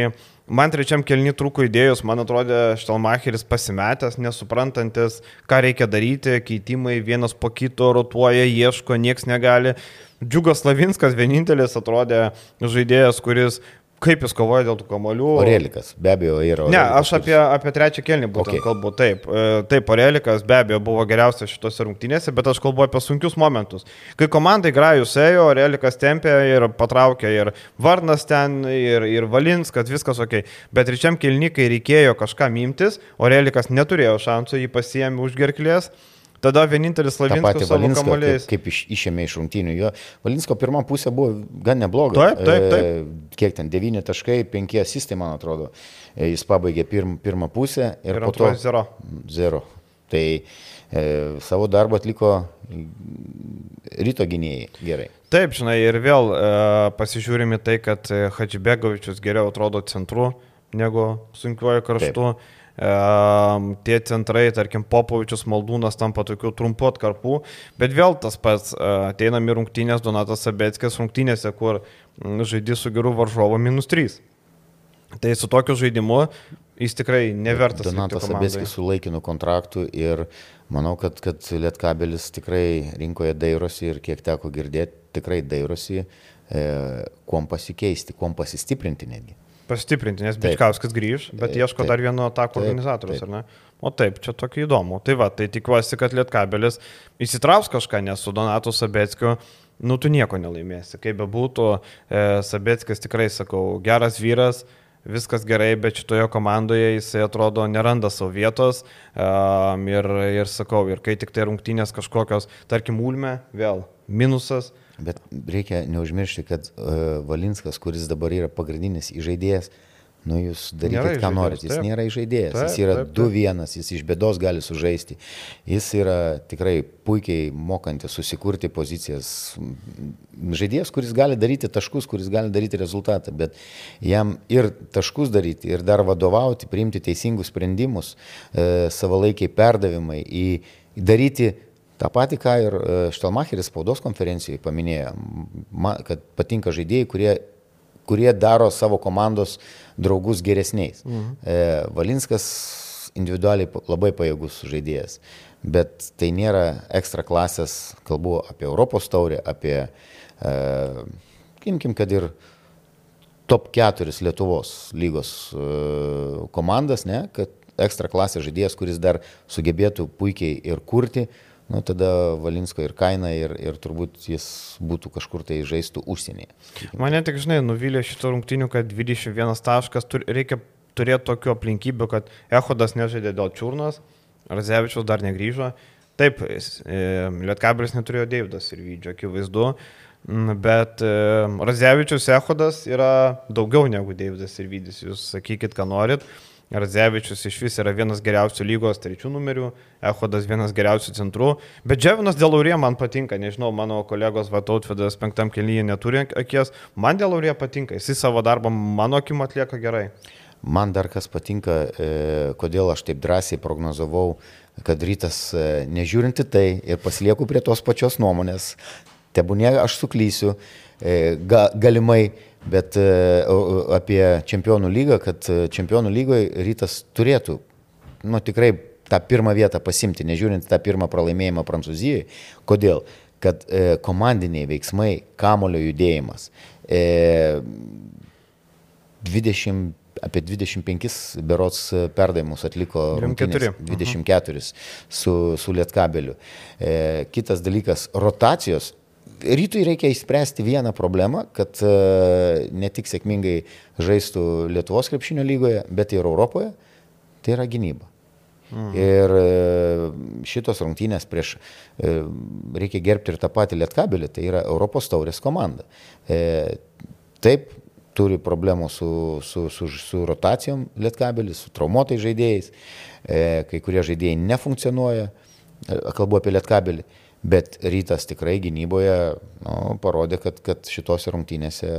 man trečiam kelni trūko idėjos, man atrodė Štelmacheris pasimetęs, nesuprantantis, ką reikia daryti, keitimai vienas po kito rotuoja, ieško, nieks negali. Džiugas Lavinskas vienintelis atrodė žaidėjas, kuris kaip jis kovoja dėl tų kamolių. Orelikas, be abejo, yra. Orelikas, ne, aš apie, apie trečią kelnį būtent okay. kalbu. Taip, e, taip, Orelikas be abejo buvo geriausias šitose rungtynėse, bet aš kalbu apie sunkius momentus. Kai komandai grajus ėjo, Orelikas tempė ir patraukė ir Varnas ten, ir, ir Valinskas, viskas ok. Bet trečiam kelnį, kai reikėjo kažką imtis, Orelikas neturėjo šansų, jį pasiėmė už gerklės. Tada vienintelis Lavinskas savo kamuoliais. Kaip, kaip iš, išėmė iš rungtynių. Jo Valinsko pirmą pusę buvo gan nebloga. Taip, taip, taip. E, kiek ten 9 taškai, 5 asistai, man atrodo. E, jis pabaigė pirm, pirmą pusę ir, ir po to... Zero. Zero. Tai e, savo darbą atliko ryto gynėjai gerai. Taip, žinai, ir vėl e, pasižiūrime tai, kad Hadžibegovičius geriau atrodo centru negu sunkiuoju kraštu. Taip. Tie centrai, tarkim, Popovičius, Maldūnas tampa tokių trumpų atkarpų, bet vėl tas pats ateinam į rungtynės Donatas Sabetskis rungtynėse, kur žaidži su geru varžovu minus 3. Tai su tokiu žaidimu jis tikrai nevertas. Donatas Sabetskis su laikinu kontraktu ir manau, kad, kad Lietkabelis tikrai rinkoje dairosi ir kiek teko girdėti, tikrai dairosi, e, kuom pasikeisti, kuom pasistiprinti netgi pastiprinti, nes Bičkauskas grįž, bet ieško taip, dar vieno atako organizatorius, ar ne? O taip, čia tokia įdomu. Tai va, tai tikiuosi, kad Lietkabelis įsitrauks kažką, nes su Donatu Sabetskiu, nu, tu nieko nelaimėsi. Kaip bebūtų, e, Sabetskis tikrai, sakau, geras vyras, viskas gerai, bet šitoje komandoje jisai atrodo neranda savo vietos um, ir, ir sakau, ir kai tik tai rungtynės kažkokios, tarkim, ulme, vėl minusas, Bet reikia neužmiršti, kad uh, Valinskas, kuris dabar yra pagrindinis įžaidėjas, nu jūs darykit, ką norit, jis taip. nėra įžaidėjas, taip, jis yra 2-1, jis iš bėdos gali sužaisti, jis yra tikrai puikiai mokantis susikurti pozicijas, žaidėjas, kuris gali daryti taškus, kuris gali daryti rezultatą, bet jam ir taškus daryti, ir dar vadovauti, priimti teisingus sprendimus, e, savalaikiai perdavimai, į, daryti Ta pati, ką ir e, Štelmacheris spaudos konferencijoje paminėjo, kad patinka žaidėjai, kurie, kurie daro savo komandos draugus geresniais. Mhm. E, Valinskas individualiai labai pajėgus žaidėjas, bet tai nėra ekstra klasės, kalbu apie Europos taurę, apie, e, kimkim, kad ir top 4 Lietuvos lygos e, komandas, ne, kad ekstra klasės žaidėjas, kuris dar sugebėtų puikiai ir kurti, nu, tada Valinsko ir kaina ir, ir turbūt jis būtų kažkur tai žaistų užsienyje. Mane tik, žinai, nuvylė šito rungtinių, kad 21 taškas, tur, reikia turėti tokių aplinkybių, kad Ehodas nežaidė dėl čiurnos, Razevičius dar negryžo. Taip, e, Lietkabelis neturėjo Deividas ir Vydžio, akivaizdu, bet e, Razevičius Ehodas yra daugiau negu Deividas ir Vydis, jūs sakykit, ką norit. Radzevičius iš vis yra vienas geriausių lygos trečių numerių, Ehodas vienas geriausių centrų, bet Dževinas Delaurė man patinka, nežinau, mano kolegos Vatautvedas penktam kelyje neturi akies, man Delaurė patinka, jis savo darbą mano akim atlieka gerai. Man dar kas patinka, e, kodėl aš taip drąsiai prognozavau, kad rytas, e, nežiūrinti tai ir pasilieku prie tos pačios nuomonės, tebūnė aš suklysiu, e, ga, galimai Bet e, apie čempionų lygą, kad e, čempionų lygoje rytas turėtų, nu tikrai tą pirmą vietą pasimti, nežiūrint tą pirmą pralaimėjimą Prancūzijoje. Kodėl? Kad e, komandiniai veiksmai, kamulio judėjimas, e, 20, apie 25 berots perdavimus atliko 24, 24 su, su Lietkabeliu. E, kitas dalykas - rotacijos rytui reikia išspręsti vieną problemą, kad e, ne tik sėkmingai žaistų Lietuvos krepšinio lygoje, bet ir Europoje, tai yra gynyba. Mhm. Ir e, šitos rungtynės prieš, e, reikia gerbti ir tą patį Lietkabelį, tai yra Europos taurės komanda. Taip, turi problemų su, su, su, su rotacijom Lietkabelis, su traumuotais žaidėjais, kai kurie žaidėjai nefunkcionuoja, kalbu apie Lietkabelį. Bet rytas tikrai gynyboje nu, parodė, kad, kad šitose rungtynėse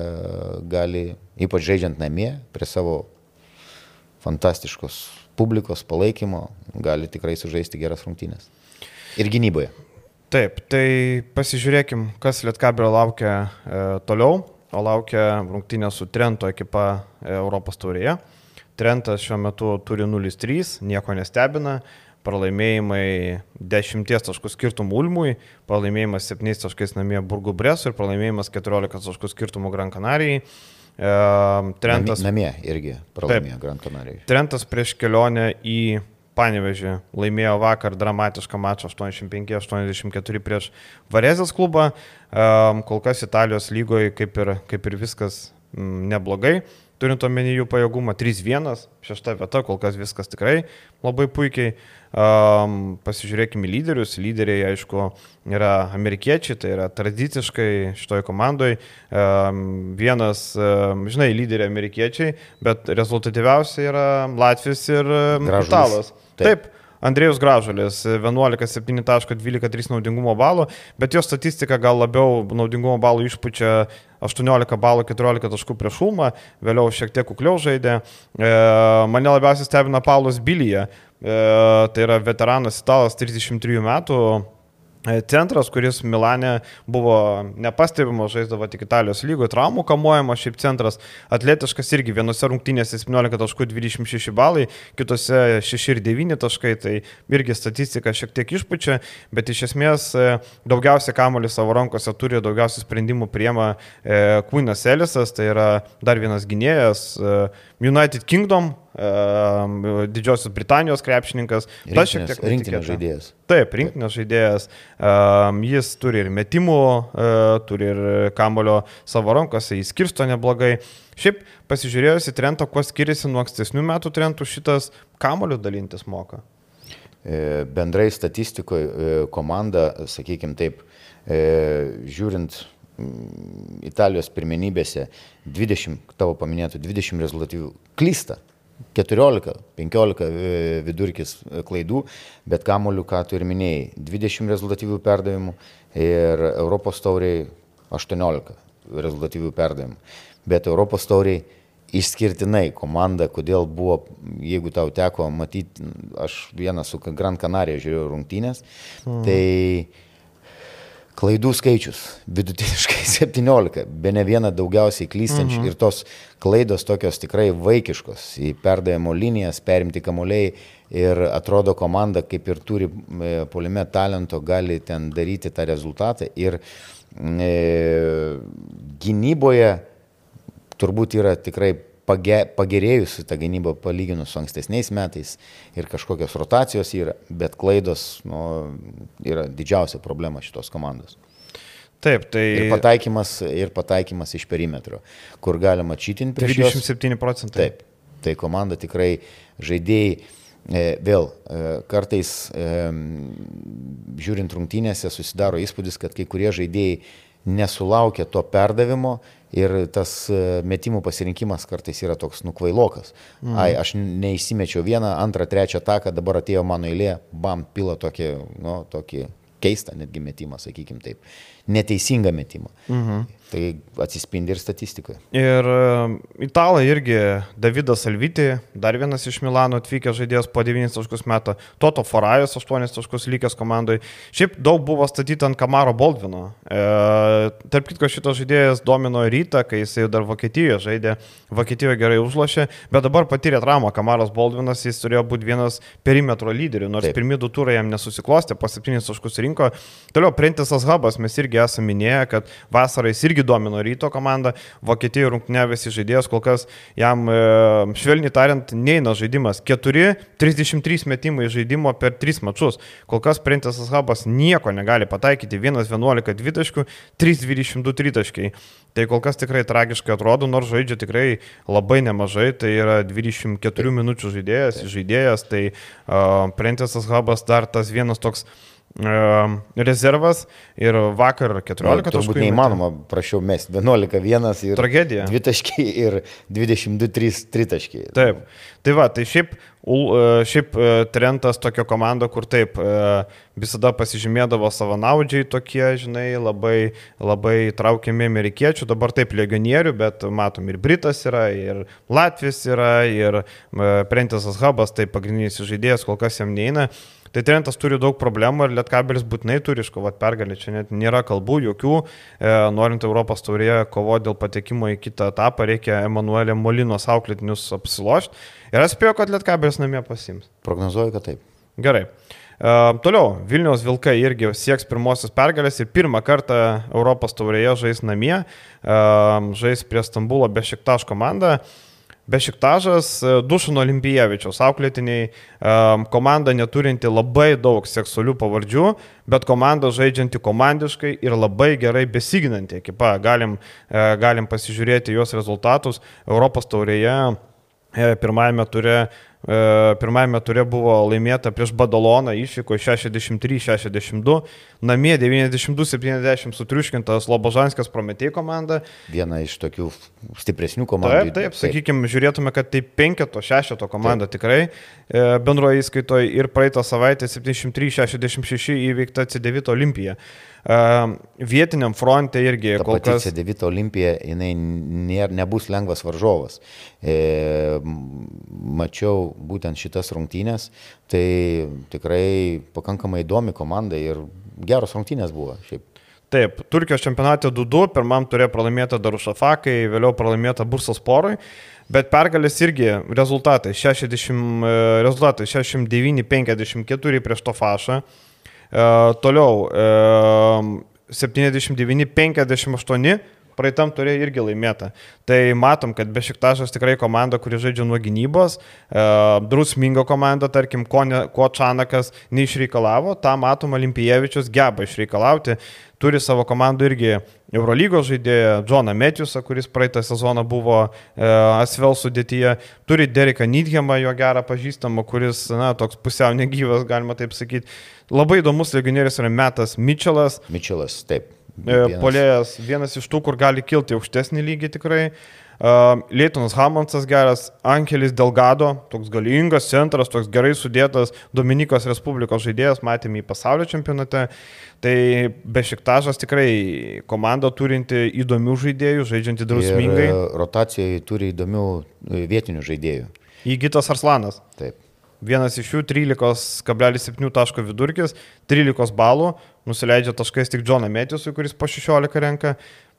gali, ypač žaidžiant namie, prie savo fantastiškos publikos palaikymo, gali tikrai sužaisti geras rungtynės. Ir gynyboje. Taip, tai pasižiūrėkim, kas Lietkabelio laukia e, toliau. O laukia rungtynė su Trento ekipa e, Europos taurėje. Trentas šiuo metu turi 0-3, nieko nestebina pralaimėjimai 10 taškų skirtumų Ulmui, pralaimėjimas 7 taškais namie Burgų Bresu ir pralaimėjimas 14 taškų skirtumų Gran Canarijai. E, Trentas. Namie irgi pralaimėjo Gran Canarijai. Trentas prieš kelionę į Panevežį laimėjo vakar dramatišką mačą 85-84 prieš Varezės klubą. E, kol kas Italijos lygoje kaip ir, kaip ir viskas neblogai turint omeny jų pajėgumą 3-1, šešta vieta, kol kas viskas tikrai labai puikiai. Um, pasižiūrėkime lyderius. Lyderiai, aišku, yra amerikiečiai, tai yra tradiciškai šitoje komandoje. Um, vienas, um, žinai, lyderiai amerikiečiai, bet rezultatyviausia yra Latvijas ir um, Italas. Taip. Taip Andrėjus Gražulis 11,7.12,3 naudingumo balų, bet jo statistika gal labiau naudingumo balų išpučia 18 balų 14 taškų prieš Ulmą, vėliau šiek tiek kukliau žaidė. E, mane labiausiai stebina Paulas Bilyje, e, tai yra veteranas italas 33 metų, centras, kuris Milane buvo nepastebimo, žaisdavo tik Italijos lygoje, traumų kamuojama, šiaip centras atletiškas irgi vienose rungtynėse 17 taškų 26 balai, kitose 6 ir 9 taškai, tai irgi statistika šiek tiek išpučia, bet iš esmės e, daugiausia kamuolį savo rankose turi, daugiausia sprendimų priema Kūnas e, Elisas, tai yra dar vienas gynėjas, United Kingdom, Didžiosios Britanijos krepšininkas. Tiek rinktinės žaidėjas. Taip, rinktinės žaidėjas. Um, jis turi ir metimų, uh, turi ir kamulio savo rankose, jis skirsto neblogai. Šiaip pasižiūrėjus į Trentą, kuo skiriasi nuo ankstesnių metų Trentų, šitas kamulio dalintis moka. E, bendrai statistikoje e, komanda, sakykime taip, e, žiūrint Italijos pirmenybėse 20, tavo paminėtų 20 rezultatyvių klysta. 14, 15 e, vidurkis e, klaidų, bet kamolių, ką tu ir minėjai, 20 rezultatyvių perdavimų ir Europos tauriai 18 rezultatyvių perdavimų. Bet Europos tauriai išskirtinai komanda, kodėl buvo, jeigu tau teko matyti, aš vieną su Gran Canaria žiūrėjau rungtynės, mm. tai Klaidų skaičius vidutiniškai 17, be ne viena daugiausiai klystančių. Mhm. ir tos klaidos tokios tikrai vaikiškos, į perdavimo linijas, perimti kamuoliai. Ir atrodo komanda kaip ir turi e, polime talento, gali ten daryti tą rezultatą. Ir e, gynyboje turbūt yra tikrai page, pagerėjusi ta gynyba palyginus su ankstesniais metais ir kažkokios rotacijos yra, bet klaidos nu, yra didžiausia problema šitos komandos. Taip, tai. Ir pataikymas, ir pataikymas iš perimetro, kur galima čytinti prieš 27 procentai. Taip, tai komanda tikrai žaidėjai. E, vėl e, kartais e, žiūrint rungtynėse susidaro įspūdis, kad kai kurie žaidėjai nesulaukia to perdavimo ir tas e, metimų pasirinkimas kartais yra toks nukvailokas. Mm. Ai, aš neįsimečiau vieną, antrą, trečią taką, dabar atėjo mano eilė, bam, pila tokį, nu, tokį keistą netgi metimą, sakykim taip neteisingą metimą. Mhm. Tai atsispindi ir statistikoje. Ir uh, italai irgi, Davidas Alvyti, dar vienas iš Milano atvykęs žaidėjas po 9 taškus metą, Toto Forajus 8 taškus lygęs komandai. Šiaip daug buvo statyta ant Kamaro Boldvino. E, tarp kitko šitas žaidėjas domino rytą, kai jisai dar Vokietijoje žaidė, Vokietijoje gerai užlošė, bet dabar patyrė traumą Kamaras Boldvinas, jis turėjo būti vienas perimetro lyderių, nors Taip. pirmie du turai jam nesusiklostė, po 7 taškus rinko. Toliau Prentisas Hubas, mes irgi esame minėję, kad vasarą jis irgi irgi domino ryto komandą, Vokietijoje rungtynėvėsi žaidėjas, kol kas jam, e, švelniai tariant, neina žaidimas. 4, 33 metimai žaidimo per 3 mačius. Kol kas Prentisas Habas nieko negali pataikyti, 1-11 dvitaškių, 3-22 tritaškiai. Tai kol kas tikrai tragiškai atrodo, nors žaidžia tikrai labai nemažai, tai yra 24 minučių žaidėjas, žaidėjas tai uh, Prentisas Habas dar tas vienas toks rezervas ir vakar 14 nu, taškų. Turbūt neįmanoma, prašiau, mes 11-1 ir tragedija. 2 taškai ir 22-3 taškai. Taip. Tai va, tai šiaip, šiaip Trentas tokia komanda, kur taip visada pasižymėdavo savanaudžiai tokie, žinai, labai, labai traukiami amerikiečių, dabar taip legionierių, bet matom ir Britas yra, ir Latvijas yra, ir Prentisas Hubas, tai pagrindinis žaidėjas, kol kas jam neina. Tai Trentas turi daug problemų ir Lietkabelis būtinai turi iškovoti pergalę. Čia net nėra kalbų jokių. E, norint Europos taurėje kovoti dėl patekimo į kitą etapą, reikia Emanuelė Molinos auklėtinius apsilošti. Ir aš spėjau, kad Lietkabelis namie pasims. Prognozuoju, kad taip. Gerai. Uh, toliau, Vilniaus Vilkai irgi sieks pirmosios pergalės ir pirmą kartą Europos taurėje žais namie, uh, žais prie Stambulo Bešiktaš komandą. Uh, Bešiktažas, e, Dušino Olimpijevičiaus auklėtiniai, e, komanda neturinti labai daug seksualių pavardžių, bet komanda žaidžianti komandiškai ir labai gerai besiginanti ekipa. Galim, e, galim pasižiūrėti jos rezultatus Europos taurėje. Pirmajame turė pirmajame turė buvo laimėta prieš Badaloną, išvyko 63-62, namie 92-70 sutriuškintas Lobožanskės Prometėjų komanda. Viena iš tokių stipresnių komandų. Taip, taip, sakykime, žiūrėtume, kad tai penketo, šešeto komanda taip. tikrai bendroje įskaitoje ir praeitą savaitę 73-66 įveikta C9 Olimpija. Vietiniam fronte irgi Ta kol kas. C9 Olimpija, jinai nė, nebus lengvas varžovas. E, mačiau būtent šitas rungtynės, tai tikrai pakankamai įdomi komanda ir geros rungtynės buvo. Šiaip. Taip, Turkijos čempionate 2-2, pirmam turėjo pralaimėta Darušafakai, vėliau pralaimėta Bursas Porui. Bet pergalės irgi rezultatai 60, rezultatai 69-54 prieš Tofašą. E, toliau e, 79-58 praeitam turė irgi laimėta. Tai matom, kad Bešiktašas tikrai komanda, kuri žaidžia nuo gynybos, e, drusminga komanda, tarkim, ko, ne, ko Čanakas neišreikalavo, tą matom Olimpijevičius geba išreikalauti. Turi savo komandų irgi Eurolygos žaidėją, Džoną Metjusą, kuris praeitą sezoną buvo e, Asvel sudėtyje. Turi Dereką Nidhemą, jo gerą pažįstamą, kuris, na, toks pusiau negyvas, galima taip sakyti. Labai įdomus legionierius yra Metas Mitčelas. Mitčelas, taip. E, vienas. Polėjas, vienas iš tų, kur gali kilti aukštesnį lygį tikrai. Uh, Leitonas Hamondsas geras, Angelis Delgado, toks galingas centras, toks gerai sudėtas Dominikos Respublikos žaidėjas, matėme į pasaulio čempionate. Tai Bešiktažas tikrai komanda turinti įdomių žaidėjų, žaidžianti drausmingai. Ir rotacijai turi įdomių e, vietinių žaidėjų. Įgytas Arslanas. Taip. Vienas iš jų 13,7 taško vidurkis, 13 balų, nusileidžia taškais tik Džoną Metisui, kuris po 16 renka,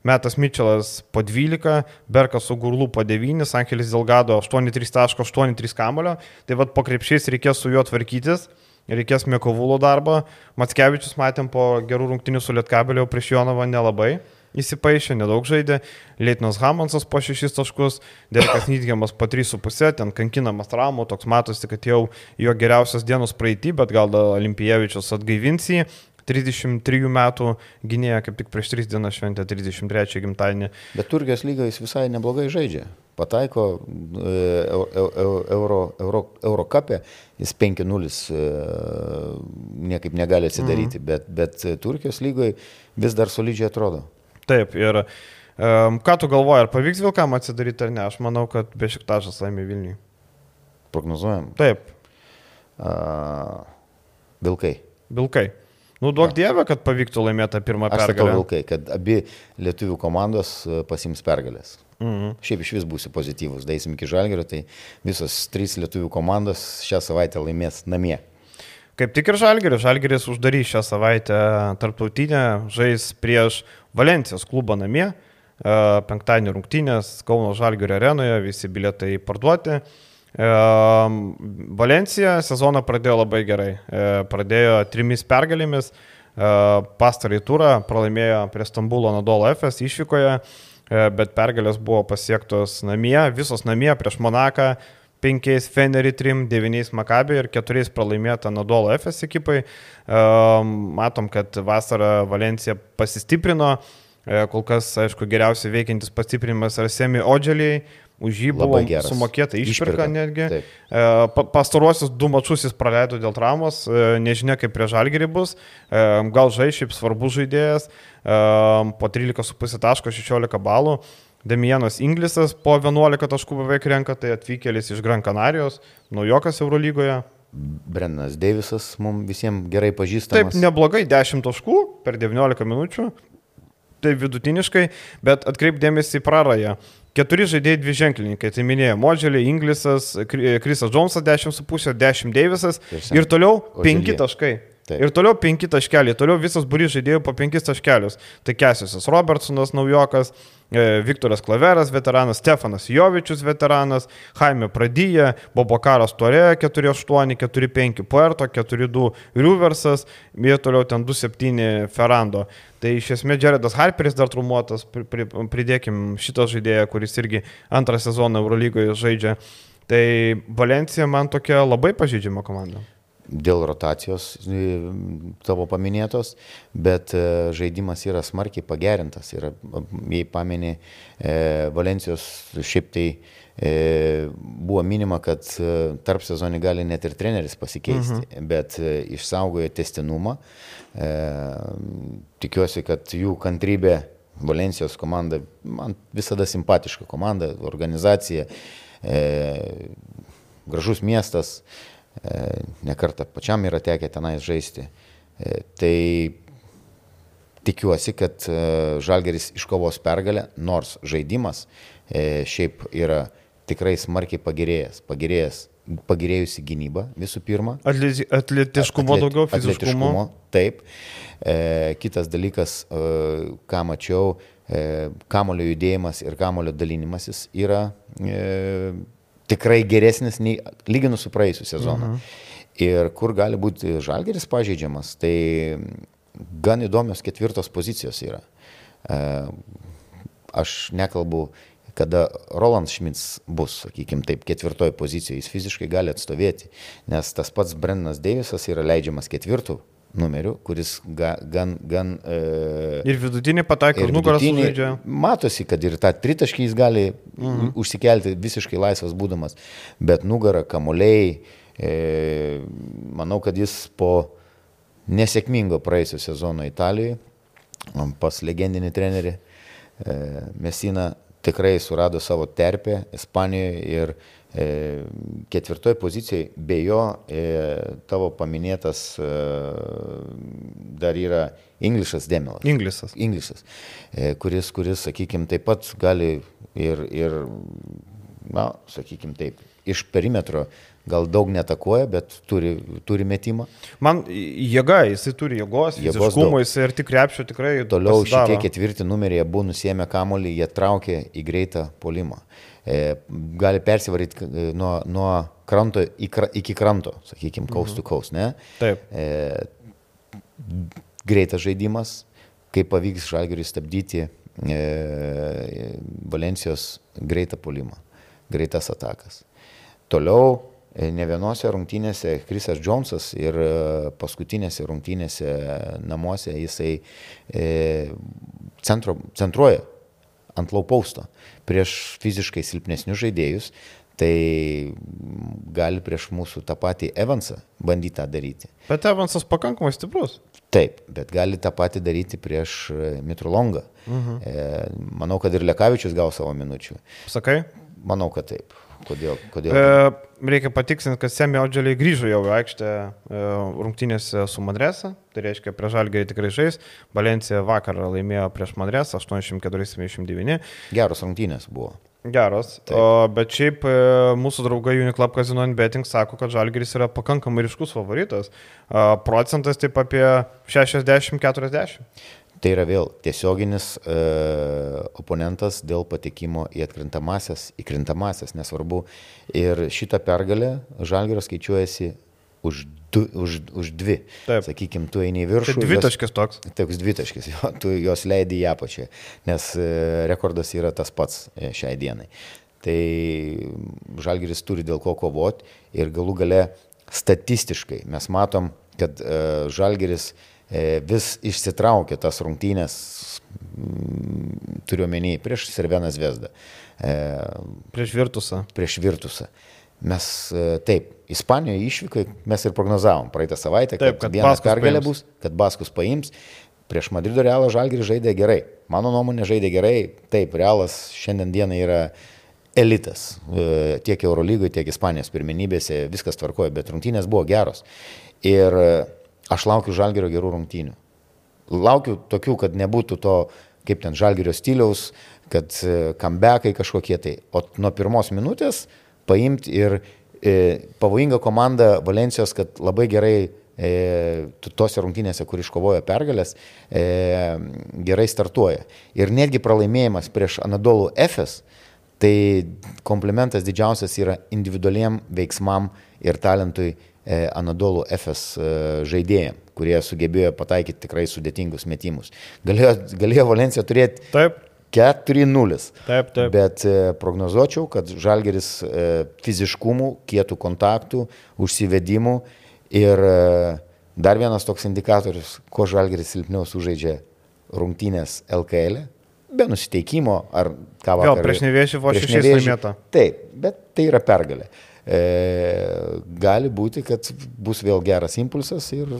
Metas Mitčelas po 12, Berkas su Gurlu po 9, Ankelis Delgado 8-3 taško, 8-3 kamulio, tai vad po krepšiais reikės su juo tvarkytis. Reikės Mėkovulo darbą. Matskevičius matėm po gerų rungtinių su Lietkabelio prieš Jonovą nelabai įsipaišė, nedaug žaidė, Leitinas Hamonsas po 6 taškus, Derekas Nidgiamas po 3,5, ten kankinamas traumų, toks matosi, kad jau jo geriausios dienos praeitį, bet gal Olimpijevičius atgaivins jį. 33 metų gynėja kaip tik prieš 3 dienas šventė 33 gimtadienį. Bet Turkijos lyga jis visai neblogai žaidžia. Pataiko e, euro, euro, euro kapė, jis 5-0 e, niekaip negali atsidaryti, mm. bet, bet Turkijos lygoje vis dar solidžiai atrodo. Taip, ir um, ką tu galvoji, ar pavyks Vilkam atsidaryti ar ne? Aš manau, kad Bešiktašas laimė Vilniui. Prognozuojam? Taip. Uh, vilkai. Vilkai. Nu, duok dievę, kad pavyktų laimėti pirmą Aš pergalę. Aš vilkai, kad abi lietuvių komandos e, pasims pergalės. Mhm. Šiaip iš vis būsiu pozityvus, daisim iki žalgerio, tai visos trys lietuvių komandos šią savaitę laimės namie. Kaip tik ir Žalgeris. Žalgeris uždarys šią savaitę tarptautinę, žais prieš Valencijos klubą namie. E, penktadienį rungtynės Kauno Žalgerio arenoje, visi bilietai parduoti. E, Valencija sezoną pradėjo labai gerai. E, pradėjo trimis pergalėmis. Pastarąjį turą pralaimėjo prie Stambulo Nadolo FS išvykoje, bet pergalės buvo pasiektos namie, visos namie prieš Monaką, 5 Fenerį 3, 9 Makabė ir 4 pralaimėta Nadolo FS ekipai. Matom, kad vasarą Valencija pasistiprino. E, kol kas, aišku, geriausiai veikiantis pastiprinimas yra Semi Odželiai, už jį buvo sumokėta išpirka netgi. Taip. E, pastaruosius du mačius jis praleido dėl traumos, e, nežinia kaip prie žalgerį bus, gal žai šiaip svarbus žaidėjas, po 13,5 taško 16 balų. Demianas Inglisas po 11 taškų beveik renka, tai atvykėlis iš Gran Canarijos, naujokas Eurolygoje. Brennas Deivisas mums visiems gerai pažįstamas. Taip, neblogai, 10 taškų per 19 minučių. Tai vidutiniškai, bet atkreipdėmėsi į prarąją. Keturi žaidėjai dvi ženklininkai, tai minėjo Modželė, Inglisas, Krisas Džonsas 10,5, 10 Deivisas ir toliau 5 taškai. Taip. Ir toliau penki taškeliai, toliau visas burys žaidėjų po penkis taškelius. Tai Kesiusas Robertsonas, naujokas, e, Viktoras Klaveras, veteranas, Stefanas Jovičius, veteranas, Jaime Pradyje, Bobokaras Torė 4-8, 4-5 Puerto, 4-2 Riversas, ir toliau ten 2-7 Ferrando. Tai iš esmės Jaredas Harperis dar trumuotas, pridėkim šitą žaidėją, kuris irgi antrą sezoną Eurolygoje žaidžia. Tai Valencija man tokia labai pažydžiama komanda dėl rotacijos tavo paminėtos, bet žaidimas yra smarkiai pagerintas. Ir jei pamenė Valencijos šiaip tai E, buvo minima, kad e, tarp sezonį gali net ir treneris pasikeisti, mhm. bet e, išsaugojo testinumą. Tikiuosi, kad jų kantrybė Valencijos komanda, man visada simpatiška komanda, organizacija, gražus miestas, nekartą pačiam yra tekę tenais žaisti. Tai tikiuosi, kad Žalgeris iškovos pergalę, nors žaidimas šiaip yra tikrai smarkiai pagerėjęs. Pagerėjęs pagerėjusi gynyba visų pirma. Atletiškumo atlet, daugiau, fiziškumo. Atletiškumo, taip. E, kitas dalykas, e, ką mačiau, e, kamulio judėjimas ir kamulio dalinimasis yra e, tikrai geresnis nei lyginus su praėjusiu sezonu. Mhm. Ir kur gali būti žalgeris pažeidžiamas, tai gan įdomios ketvirtos pozicijos yra. E, aš nekalbu kada Roland Schmitz bus, sakykime taip, ketvirtoje pozicijoje, jis fiziškai gali atstovėti, nes tas pats Brennas Deivisas yra leidžiamas ketvirtų numeriu, kuris ga, gan... gan e, ir vidutinį pataiko, ir nugarą sužaidžia. Matosi, kad ir tą tritaškį jis gali mhm. užsikelti visiškai laisvas būdamas, bet nugarą, kamuoliai, e, manau, kad jis po nesėkmingo praėjusio sezono Italijoje, pas legendinį trenerį e, Mesina tikrai surado savo terpę Ispanijoje ir ketvirtoje pozicijoje be jo e, tavo paminėtas e, dar yra Inglišas Demelas. Inglišas. Inglišas, e, kuris, kuris, sakykime, taip pat gali ir, ir na, sakykime taip, iš perimetro gal daug netakoja, bet turi, turi metimą. Man jėga, jisai turi jėgos, fiziškumo, jisai ir tik krepšio tikrai. Toliau pasidaro. šitie ketvirti numeriai buvo nusėmę kamolį, jie traukė į greitą polimą. E, gali persivaryti e, nuo, nuo kranto iki kranto, sakykime, coast to coast, ne? Taip. E, greitas žaidimas, kaip pavyks žalgeriui stabdyti e, Valencijos greitą polimą, greitas atakas. Toliau E, ne vienose rungtynėse Krisas Džonsas ir e, paskutinėse rungtynėse namuose jisai e, centro, centruoja ant laupausto prieš fiziškai silpnesnius žaidėjus, tai gali prieš mūsų tą patį Evansą bandyti tą daryti. Bet Evansas pakankamai stiprus. Taip, bet gali tą patį daryti prieš Mitrolongą. Uh mhm. -huh. Manau, kad ir Lekavičius gavo savo minučių. Sakai? Manau, kad taip. Kodėl? kodėl? E, reikia patikslinti, kad Semė Odželiai grįžo jau į aikštę e, rungtynėse su Madresa, tai reiškia prie Žalgirį tikrai žais. Valencija vakar laimėjo prieš Madresą 84-79. Geros rungtynės buvo. Geros, o, bet šiaip e, mūsų draugai Uniclub Casino Betting sako, kad Žalgiris yra pakankamai ryškus favoritas. E, procentas taip apie 60-40. Tai yra vėl tiesioginis e, oponentas dėl patekimo į atkrintamasias, į krintamasias, nesvarbu. Ir šitą pergalę Žalgiras skaičiuojasi už, du, už, už dvi. Taip. Sakykime, tu eini į viršų. Tai dvitaškis toks. Toks dvitaškis, jo, tu jos leidai į apačią, nes e, rekordas yra tas pats e, šiai dienai. Tai Žalgiris turi dėl ko kovoti ir galų gale statistiškai mes matom, kad e, Žalgiris E, vis išsitraukė tas rungtynės, mm, turiu menį, prieš Serveną Zvezdą. E, prieš Virtusą. Prieš Virtusą. Mes e, taip, Ispanijoje išvykai mes ir prognozavom praeitą savaitę, taip, kad, kad vienas pergalė bus, kad Baskus paims. Prieš Madrido Realą Žalgirį žaidė gerai. Mano nuomonė žaidė gerai. Taip, Realas šiandien dieną yra elitas. Tiek Eurolygoje, tiek Ispanijos pirmenybėse viskas tvarkoja, bet rungtynės buvo geros. Ir Aš laukiu žalgerio gerų rungtynių. Laukiu tokių, kad nebūtų to, kaip ten žalgerio stiliaus, kad kambekai e, kažkokie tai. O nuo pirmos minutės paimti ir e, pavojinga komanda Valencijos, kad labai gerai e, tose rungtynėse, kur iškovojo pergalės, e, gerai startuoja. Ir netgi pralaimėjimas prieš Anadolų Efes, tai komplimentas didžiausias yra individualiem veiksmam ir talentui E, Anadolų FS e, žaidėjim, kurie sugebėjo pataikyti tikrai sudėtingus metimus. Galėjo, galėjo Valencija turėti Taip. 4-0. Taip, taip. Bet e, prognozuočiau, kad Žalgeris fiziškumų, kietų kontaktų, užsivedimų Ir dar vienas toks indikatorius, kuo žalgeris silpniau sužaidžia rungtynės LKL, e, be nusiteikimo ar ką vakar. Jo, prieš nevėžį vos Nevėžį. laimėta. Taip, bet tai yra pergalė. E, gali būti, kad bus vėl geras impulsas ir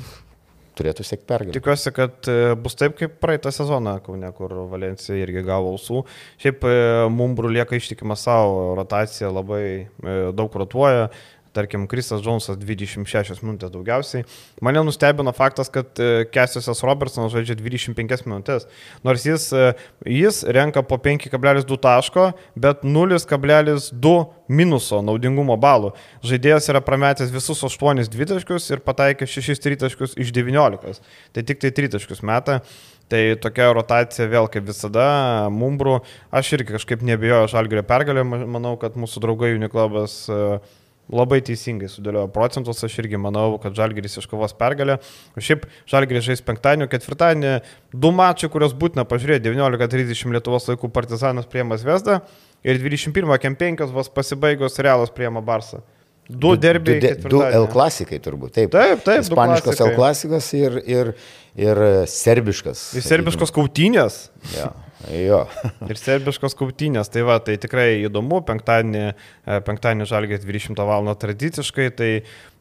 turėtų siekti pergalę. Tikiuosi, kad e, bus taip kaip praeitą sezoną, Kaune, kur Valencija irgi gavo ausų. Šiaip e, Mumbrų lieka ištikima savo, rotacija labai e, daug rotuoja. Tarkim, Krisas Džonsas 26 minutės daugiausiai. Mane nustebino faktas, kad Kesiusas Robertsonas žaidžia 25 minutės. Nors jis, e, jis renka po 5,2 taško, bet 0,2 minuso naudingumo balų. Žaidėjas yra prametęs visus 8 dvitaškius ir pataikė 6 tritaškius iš 19. Tai tik tai tritaškius meta. Tai tokia rotacija vėl kaip visada, Mumbrų, aš irgi kažkaip nebijoju Žalgirio pergalę, manau, kad mūsų draugai Uniklubas uh, labai teisingai sudėliojo procentus, aš irgi manau, kad Žalgiris iškovos pergalę. O šiaip Žalgiris žais penktadienį, ketvirtadienį, du mačiai, kuriuos būtina pažiūrėti, 19.30 Lietuvos laikų Partizanas priemas Vesda ir 21 Kempienkos vos pasibaigus Realas priema Barsą. Du derbiai. Du, du, du L klasikai turbūt, taip. Taip, taip. Ispaniškas L klasikas ir, ir, ir serbiškas. Ir serbiškos kautinės. Ja. Jo. ir serbiškos kautynės, tai va, tai tikrai įdomu, penktadienį, e, penktadienį žalgės 20 val. tradiciškai, tai,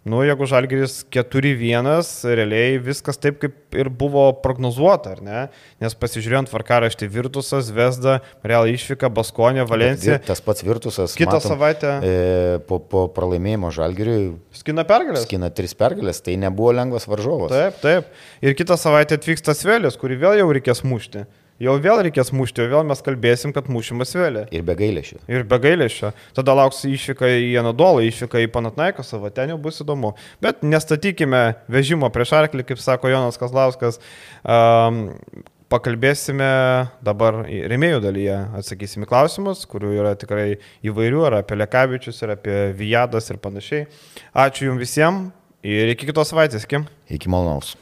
nu, jeigu žalgės 4-1, realiai viskas taip, kaip ir buvo prognozuota, ar ne? Nes pasižiūrėjant tvarkaraštį Virtusas, Vesda, Real išvyka, Baskonė, Valencija. Tas pats Virtusas. Kitą matom, savaitę. E, po, po pralaimėjimo žalgeriui. Skina pergalės. Skina tris pergalės, tai nebuvo lengvas varžovas. Taip, taip. Ir kitą savaitę atvyksta Svelės, kurį vėl jau reikės mušti. Jau vėl reikės mušti, jau vėl mes kalbėsim, kad mušimas vėlė. Ir be gailėšio. Ir be gailėšio. Tada lauks išvyka į Anadolą, išvyka į Panatnaikosą, va ten jau bus įdomu. Bet nestatykime vežimo prieš arklį, kaip sako Jonas Kazlauskas. Um, pakalbėsime dabar remėjų dalyje, atsakysim į klausimus, kurių yra tikrai įvairių, ar apie Lekavičius, ar apie Vijadas ir panašiai. Ačiū Jums visiems ir iki kitos savaitės, Kim. Iki malonaus.